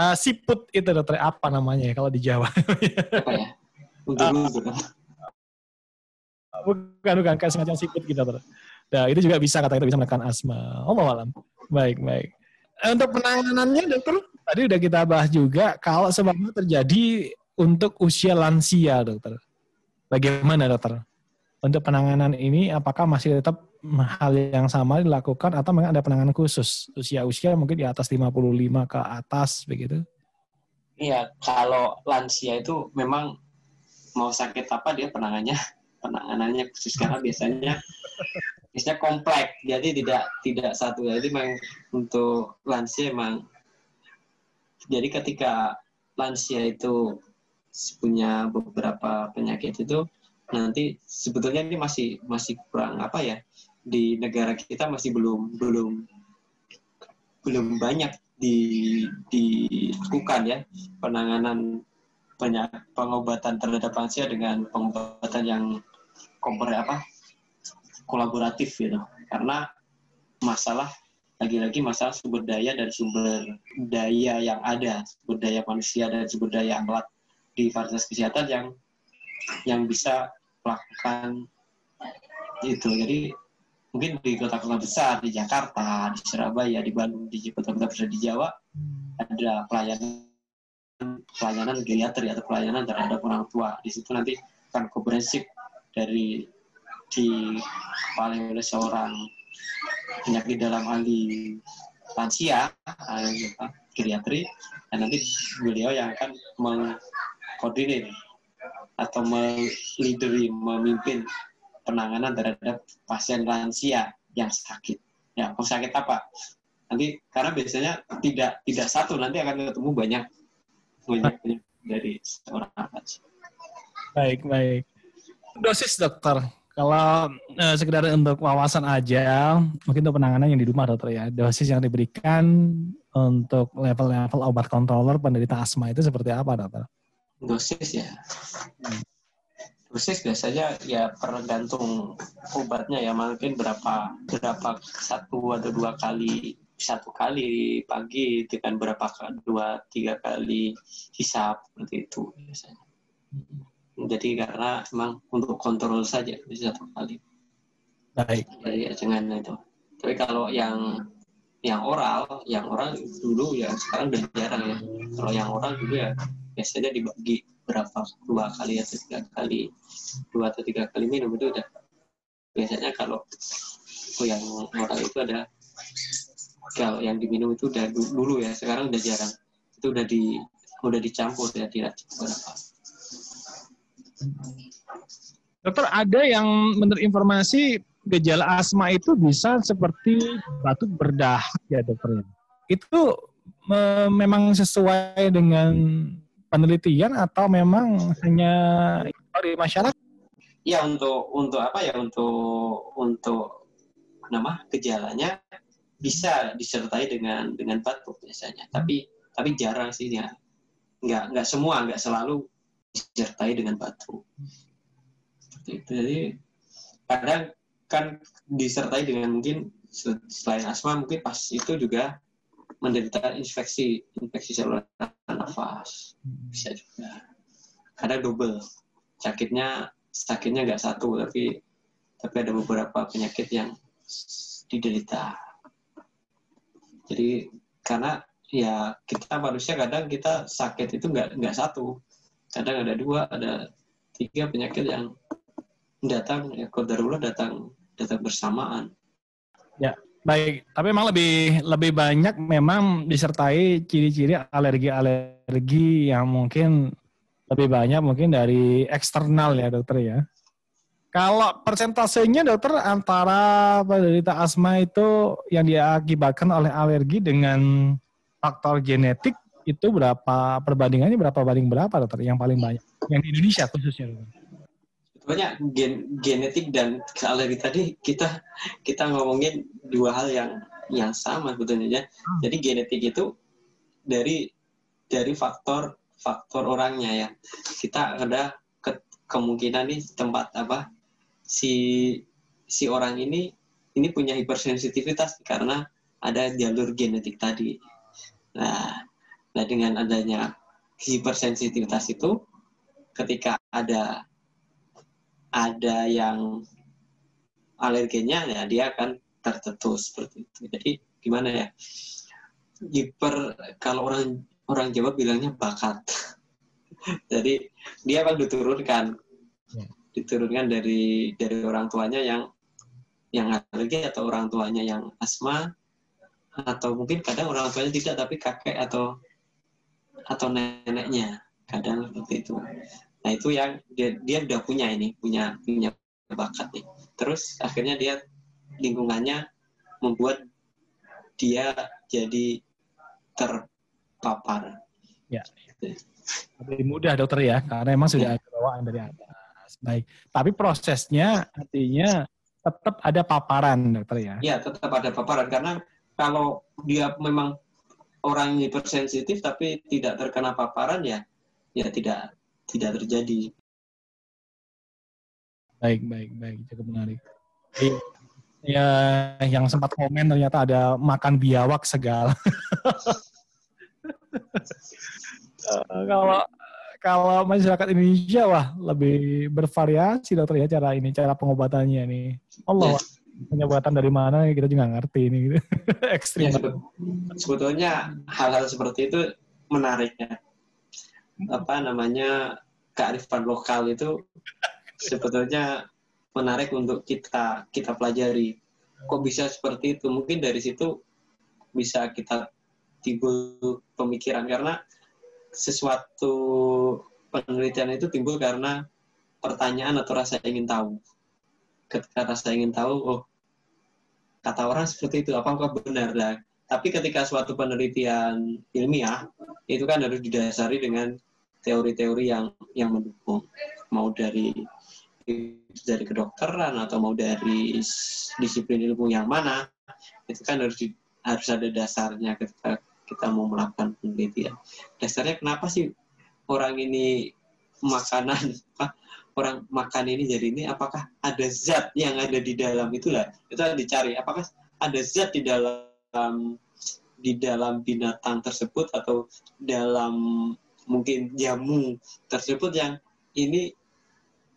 eh, siput itu dokter apa namanya ya kalau di Jawa? apa ya untuk untuk bukan bukan kayak semacam siput gitu dokter. Nah itu juga bisa kata itu bisa menekan asma. Allah alam. Baik baik. Eh, Untuk penanganannya dokter tadi udah kita bahas juga kalau sebabnya terjadi untuk usia lansia dokter. Bagaimana dokter? Untuk penanganan ini apakah masih tetap hal yang sama dilakukan atau memang ada penanganan khusus usia-usia mungkin di atas 55 ke atas begitu? Iya, kalau lansia itu memang mau sakit apa dia penanganannya penanganannya khusus karena biasanya biasanya kompleks. Jadi tidak tidak satu. Jadi memang untuk lansia memang jadi ketika lansia itu punya beberapa penyakit itu nanti sebetulnya ini masih masih kurang apa ya di negara kita masih belum belum belum banyak di dilakukan ya penanganan banyak pengobatan terhadap lansia dengan pengobatan yang kompor apa kolaboratif gitu. Karena masalah lagi-lagi masalah sumber daya dan sumber daya yang ada sumber daya manusia dan sumber daya alat di fasilitas kesehatan yang yang bisa melakukan itu. Jadi mungkin di kota-kota besar di Jakarta di Surabaya di Bandung di kota-kota besar di Jawa ada pelayanan pelayanan geriatri atau pelayanan terhadap orang tua. Di situ nanti akan komprehensif dari di paling oleh seorang penyakit dalam ahli lansia ahli geriatri dan nanti beliau yang akan mengkoordinir atau melideri memimpin penanganan terhadap pasien lansia yang sakit. Ya sakit apa? Nanti karena biasanya tidak tidak satu nanti akan ketemu banyak banyak, banyak dari seorang lansia. Baik, baik. Dosis dokter, kalau eh, sekedar untuk wawasan aja, mungkin untuk penanganan yang di rumah dokter ya, dosis yang diberikan untuk level-level obat controller penderita asma itu seperti apa dokter? dosis ya. Dosis biasanya ya tergantung obatnya ya. Mungkin berapa berapa satu atau dua kali satu kali pagi dengan berapa dua tiga kali hisap seperti itu biasanya jadi karena memang untuk kontrol saja di satu kali. Baik, ya jangan itu. Tapi kalau yang yang oral yang oral dulu ya sekarang udah jarang ya. Kalau yang oral dulu ya biasanya dibagi berapa dua kali atau tiga kali. Dua atau tiga kali minum itu udah. Biasanya kalau yang oral itu ada kalau yang diminum itu udah du- dulu ya sekarang udah jarang. Itu udah di udah dicampur ya tidak berapa dokter ada yang menurut informasi gejala asma itu bisa seperti batuk berdahak ya dokter. Itu me- memang sesuai dengan penelitian atau memang hanya di masyarakat? ya untuk untuk apa ya untuk untuk nama gejalanya bisa disertai dengan dengan batuk biasanya tapi tapi jarang sih ya nggak nggak semua nggak selalu disertai dengan batuk Seperti itu. Jadi kadang kan disertai dengan mungkin se- selain asma mungkin pas itu juga menderita infeksi infeksi saluran nafas. Bisa juga. Kadang double. Sakitnya sakitnya nggak satu tapi tapi ada beberapa penyakit yang diderita. Jadi karena ya kita manusia kadang kita sakit itu nggak nggak satu kadang ada dua ada tiga penyakit yang datang ya kodarullah datang datang bersamaan. Ya baik. Tapi memang lebih lebih banyak memang disertai ciri-ciri alergi-alergi yang mungkin lebih banyak mungkin dari eksternal ya dokter ya. Kalau persentasenya dokter antara penderita asma itu yang diakibatkan oleh alergi dengan faktor genetik itu berapa perbandingannya berapa banding berapa dokter yang paling banyak yang di Indonesia khususnya sebetulnya gen, genetik dan alergi tadi kita kita ngomongin dua hal yang yang sama sebetulnya ya. Hmm. Jadi genetik itu dari dari faktor faktor orangnya ya. Kita ada ke, kemungkinan nih tempat apa si si orang ini ini punya hipersensitivitas karena ada jalur genetik tadi. Nah, nah dengan adanya hipersensitivitas itu, ketika ada ada yang alergennya, ya dia akan tercetus seperti itu. Jadi gimana ya? Hiper kalau orang orang Jawa bilangnya bakat. Jadi dia akan diturunkan ya diturunkan dari dari orang tuanya yang yang alergi atau orang tuanya yang asma atau mungkin kadang orang tuanya tidak tapi kakek atau atau neneknya. Kadang seperti itu. Nah itu yang dia dia udah punya ini punya punya bakat nih. Terus akhirnya dia lingkungannya membuat dia jadi terpapar. Ya. Lebih mudah dokter ya karena emang sudah ada bawaan dari atas. Baik. Tapi prosesnya artinya tetap ada paparan, dokter ya? Iya, tetap ada paparan. Karena kalau dia memang orang hipersensitif tapi tidak terkena paparan ya, ya tidak tidak terjadi. Baik, baik, baik, cukup menarik. Ya, yang sempat komen ternyata ada makan biawak segala. uh, kalau kalau masyarakat Indonesia wah lebih bervariasi dokter ya cara ini cara pengobatannya nih. Allah yes. Pengobatan dari mana kita juga ngerti ini gitu. Ekstrim. Ya, sebetulnya hal-hal seperti itu menarik ya. Apa namanya kearifan lokal itu sebetulnya menarik untuk kita kita pelajari. Kok bisa seperti itu? Mungkin dari situ bisa kita timbul pemikiran karena sesuatu penelitian itu timbul karena pertanyaan atau rasa ingin tahu. Ketika rasa ingin tahu, oh kata orang seperti itu, apakah benar? Nah, tapi ketika suatu penelitian ilmiah itu kan harus didasari dengan teori-teori yang yang mendukung, mau dari dari kedokteran atau mau dari disiplin ilmu yang mana, itu kan harus di, harus ada dasarnya ketika kita mau melakukan penelitian. Dasarnya kenapa sih orang ini makanan orang makan ini jadi ini apakah ada zat yang ada di dalam itulah? Itu yang dicari. Apakah ada zat di dalam di dalam binatang tersebut atau dalam mungkin jamu tersebut yang ini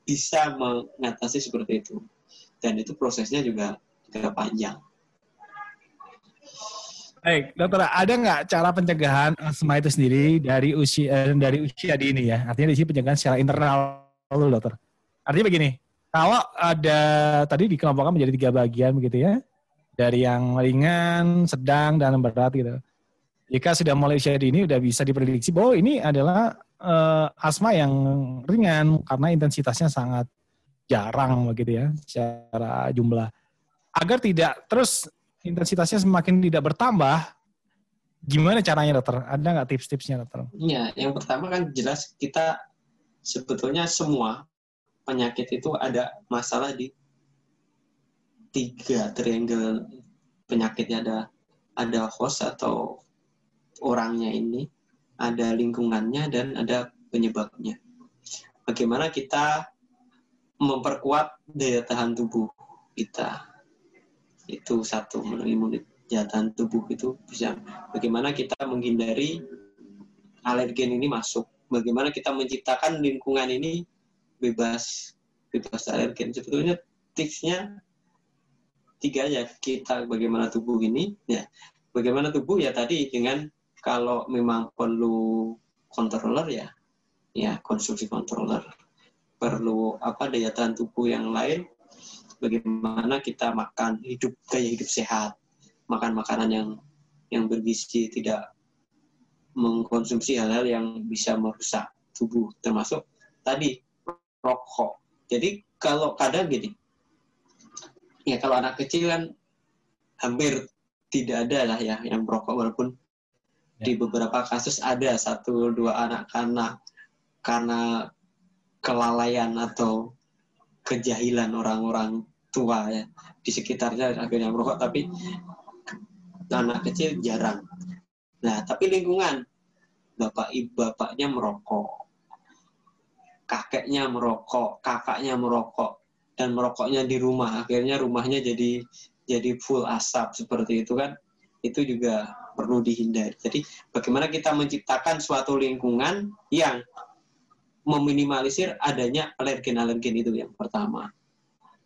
bisa mengatasi seperti itu? Dan itu prosesnya juga juga panjang. Baik, dokter, ada nggak cara pencegahan asma itu sendiri dari usia eh, dari usia dini ya? Artinya di sini pencegahan secara internal dulu, dokter. Artinya begini, kalau ada tadi dikelompokkan menjadi tiga bagian begitu ya, dari yang ringan, sedang, dan berat gitu. Jika sudah mulai usia dini, udah bisa diprediksi bahwa ini adalah uh, asma yang ringan karena intensitasnya sangat jarang begitu ya, secara jumlah. Agar tidak terus intensitasnya semakin tidak bertambah, gimana caranya dokter? Ada nggak tips-tipsnya dokter? Iya, yang pertama kan jelas kita sebetulnya semua penyakit itu ada masalah di tiga triangle penyakitnya. Ada ada host atau orangnya ini, ada lingkungannya dan ada penyebabnya. Bagaimana kita memperkuat daya tahan tubuh kita? Itu satu melalui jatan tubuh itu bisa. Bagaimana kita menghindari alergen ini masuk bagaimana kita menciptakan lingkungan ini bebas bebas alergen sebetulnya tipsnya tiga ya kita bagaimana tubuh ini ya. Bagaimana tubuh ya tadi dengan kalau memang perlu controller ya. Ya konsumsi controller. Perlu apa daya tahan tubuh yang lain. Bagaimana kita makan hidup gaya hidup sehat. Makan makanan yang yang bergizi tidak mengkonsumsi hal-hal yang bisa merusak tubuh termasuk tadi rokok jadi kalau kadang gini ya kalau anak kecil kan hampir tidak ada lah ya yang merokok walaupun ya. di beberapa kasus ada satu dua anak karena karena kelalaian atau kejahilan orang-orang tua ya di sekitarnya akhirnya merokok tapi anak kecil jarang. Nah tapi lingkungan bapak ibu bapaknya merokok, kakeknya merokok, kakaknya merokok dan merokoknya di rumah akhirnya rumahnya jadi jadi full asap seperti itu kan itu juga perlu dihindari. Jadi bagaimana kita menciptakan suatu lingkungan yang meminimalisir adanya alergen-alergen itu yang pertama.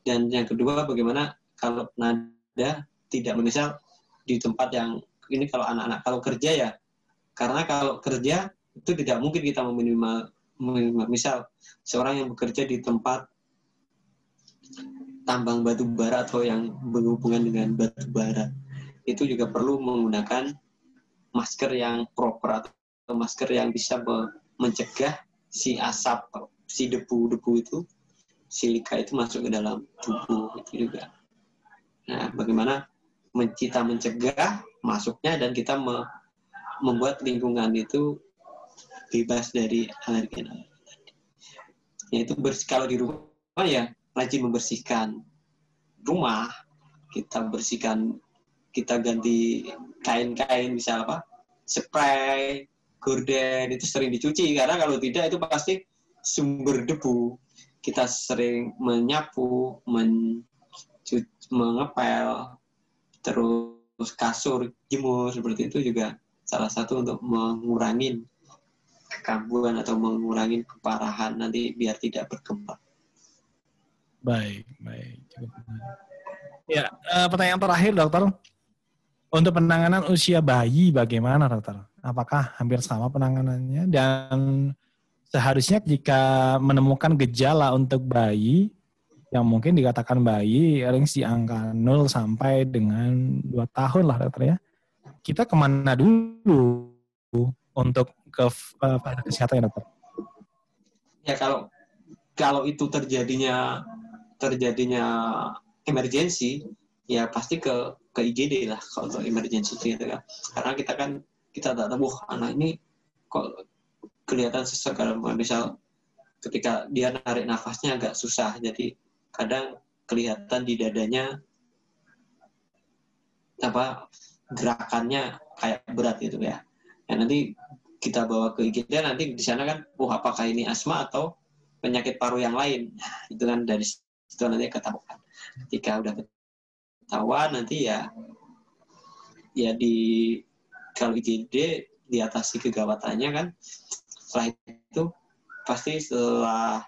Dan yang kedua bagaimana kalau nada tidak misal di tempat yang ini kalau anak-anak kalau kerja ya karena kalau kerja itu tidak mungkin kita meminimal, meminimal. Misal seorang yang bekerja di tempat tambang batu bara atau yang berhubungan dengan batu bara itu juga perlu menggunakan masker yang proper atau masker yang bisa mencegah si asap si debu-debu itu silika itu masuk ke dalam tubuh itu juga. Nah bagaimana kita mencegah masuknya dan kita membuat lingkungan itu bebas dari alergen ya itu bersih kalau di rumah ya rajin membersihkan rumah, kita bersihkan, kita ganti kain-kain misal apa, spray, gorden itu sering dicuci. Karena kalau tidak itu pasti sumber debu. Kita sering menyapu, men mengepel, terus kasur jemur seperti itu juga salah satu untuk mengurangi kekambuhan atau mengurangi keparahan nanti biar tidak berkembang. Baik, baik. Ya, uh, pertanyaan terakhir dokter. Untuk penanganan usia bayi bagaimana dokter? Apakah hampir sama penanganannya? Dan seharusnya jika menemukan gejala untuk bayi, yang mungkin dikatakan bayi range di angka 0 sampai dengan 2 tahun lah dokter ya. Kita ke mana dulu untuk ke uh, kesehatan ya dokter? Ya kalau kalau itu terjadinya terjadinya emergensi ya pasti ke ke IGD lah kalau untuk emergensi gitu kan karena kita kan kita tak tahu anak ini kok kelihatan sesak misal ketika dia narik nafasnya agak susah jadi kadang kelihatan di dadanya apa gerakannya kayak berat gitu ya. Ya nanti kita bawa ke IGD nanti di sana kan, oh apakah ini asma atau penyakit paru yang lain? Nah, itu kan dari itu nanti ketahuan ketika udah ketahuan nanti ya ya di kalau IGD diatasi kegawatannya kan setelah itu pasti setelah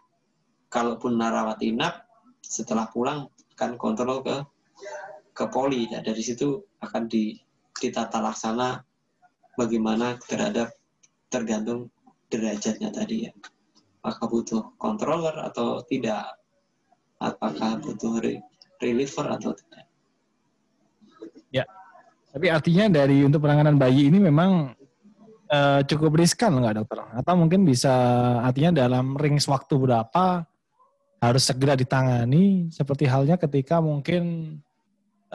kalaupun narawat inap setelah pulang akan kontrol ke ke poli ya dari situ akan di ditata laksana bagaimana terhadap tergantung derajatnya tadi ya apakah butuh controller atau tidak apakah butuh re reliever atau tidak. Ya, tapi artinya dari untuk penanganan bayi ini memang uh, cukup riskan nggak dokter? Atau mungkin bisa artinya dalam ring waktu berapa harus segera ditangani seperti halnya ketika mungkin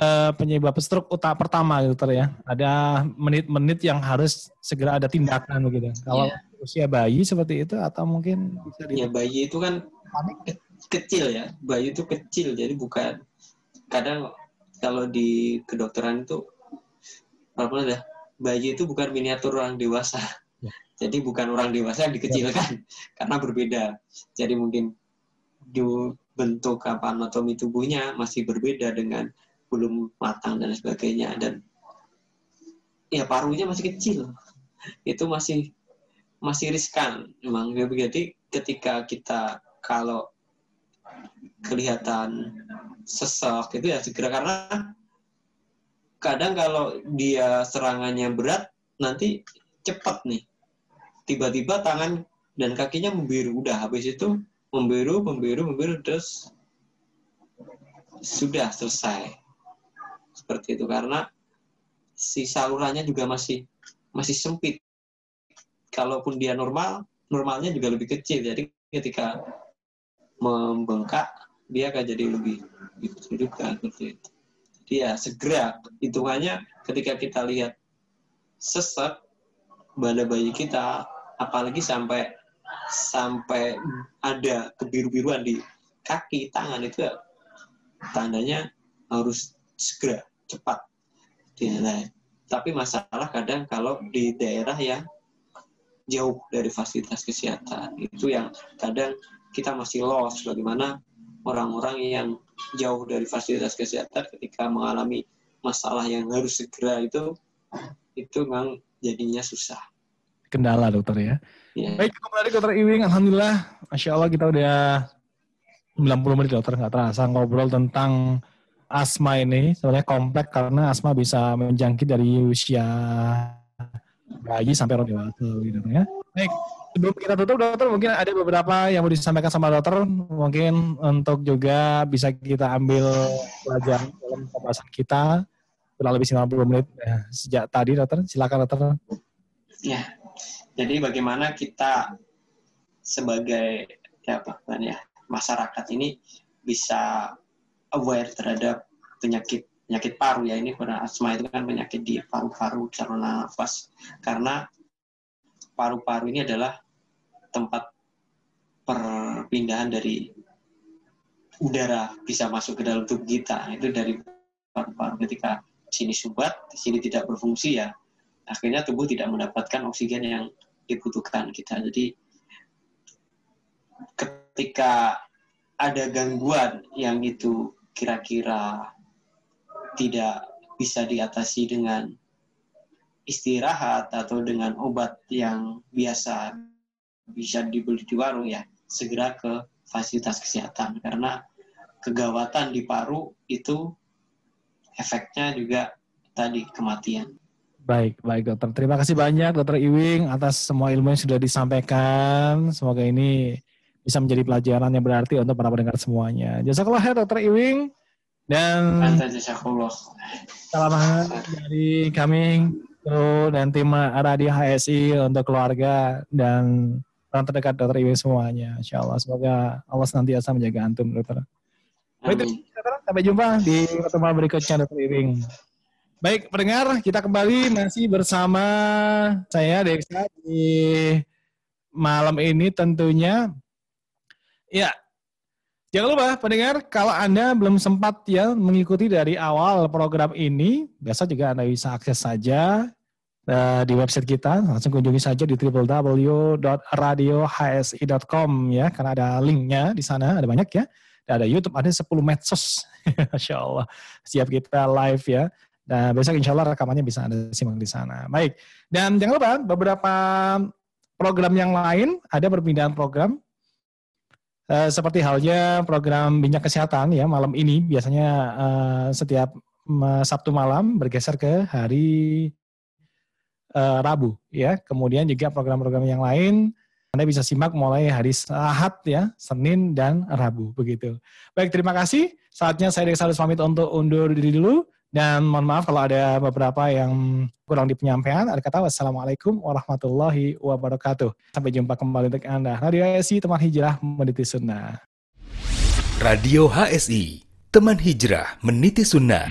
uh, penyebab stroke utama pertama dokter ya. Ada menit-menit yang harus segera ada tindakan begitu. Kalau yeah. usia bayi seperti itu atau mungkin bisa di... Ya bayi itu kan panik kecil ya bayi itu kecil jadi bukan kadang kalau di kedokteran itu apa ya bayi itu bukan miniatur orang dewasa ya. jadi bukan orang dewasa yang dikecilkan ya. karena berbeda jadi mungkin di bentuk apa anatomi tubuhnya masih berbeda dengan belum matang dan sebagainya. Dan ya parunya masih kecil. Itu masih masih riskan. Memang jadi ketika kita kalau kelihatan sesak itu ya segera. Karena kadang kalau dia serangannya berat nanti cepat nih. Tiba-tiba tangan dan kakinya membiru. Udah habis itu membiru membiru membiru terus sudah selesai seperti itu karena si salurannya juga masih masih sempit. Kalaupun dia normal normalnya juga lebih kecil. Jadi ketika membengkak dia akan jadi lebih lebih kesulitan seperti itu. Jadi ya segera hitungannya ketika kita lihat sesek pada bayi kita apalagi sampai sampai ada kebiru-biruan di kaki tangan itu ya, tandanya harus segera cepat dinilai tapi masalah kadang kalau di daerah yang jauh dari fasilitas kesehatan itu yang kadang kita masih lost bagaimana orang-orang yang jauh dari fasilitas kesehatan ketika mengalami masalah yang harus segera itu itu memang jadinya susah kendala dokter ya. ya. Baik, cukup menarik dokter Iwing. Alhamdulillah, Masya Allah kita udah 90 menit dokter nggak terasa ngobrol tentang asma ini. Sebenarnya kompleks karena asma bisa menjangkit dari usia bayi sampai orang dewasa gitu ya. Baik, sebelum kita tutup dokter mungkin ada beberapa yang mau disampaikan sama dokter mungkin untuk juga bisa kita ambil pelajaran dalam pembahasan kita kurang lebih 90 menit ya, sejak tadi dokter silakan dokter ya jadi bagaimana kita sebagai ya apa kan ya masyarakat ini bisa aware terhadap penyakit penyakit paru ya. Ini karena asma itu kan penyakit di paru-paru saluran nafas. Karena paru-paru ini adalah tempat perpindahan dari udara bisa masuk ke dalam tubuh kita. Itu dari paru-paru. Ketika sini sumbat di sini tidak berfungsi ya akhirnya tubuh tidak mendapatkan oksigen yang dibutuhkan kita. Jadi ketika ada gangguan yang itu kira-kira tidak bisa diatasi dengan istirahat atau dengan obat yang biasa bisa dibeli di warung ya segera ke fasilitas kesehatan karena kegawatan di paru itu efeknya juga tadi kematian. Baik, baik dokter. Terima kasih banyak dokter Iwing atas semua ilmu yang sudah disampaikan. Semoga ini bisa menjadi pelajaran yang berarti untuk para pendengar semuanya. Jazakallah ya dokter Iwing. Dan salam hangat dari kami kru dan tim Radio HSI untuk keluarga dan orang terdekat dokter Iwing semuanya. Insya Allah semoga Allah senantiasa menjaga antum dokter. Baik, sampai jumpa di pertemuan berikutnya dokter Iwing. Baik, pendengar, kita kembali masih bersama saya Deksa di malam ini tentunya. Ya, jangan lupa pendengar, kalau Anda belum sempat ya mengikuti dari awal program ini, biasa juga Anda bisa akses saja uh, di website kita. Langsung kunjungi saja di www.radiohsi.com ya, karena ada linknya di sana, ada banyak ya. ada YouTube, ada 10 medsos. Masya Allah. Siap kita live ya. Dan besok insya Allah rekamannya bisa Anda simak di sana. Baik, dan jangan lupa beberapa program yang lain, ada perpindahan program. Uh, seperti halnya program minyak kesehatan ya malam ini biasanya uh, setiap uh, Sabtu malam bergeser ke hari uh, Rabu ya. Kemudian juga program-program yang lain anda bisa simak mulai hari Ahad ya, Senin dan Rabu begitu. Baik, terima kasih. Saatnya saya Deksa pamit untuk undur diri dulu. Dan mohon maaf kalau ada beberapa yang kurang di penyampaian. Ada kata wassalamualaikum warahmatullahi wabarakatuh. Sampai jumpa kembali untuk Anda. Radio HSI Teman Hijrah Meniti Sunnah. Radio HSI Teman Hijrah Meniti Sunnah.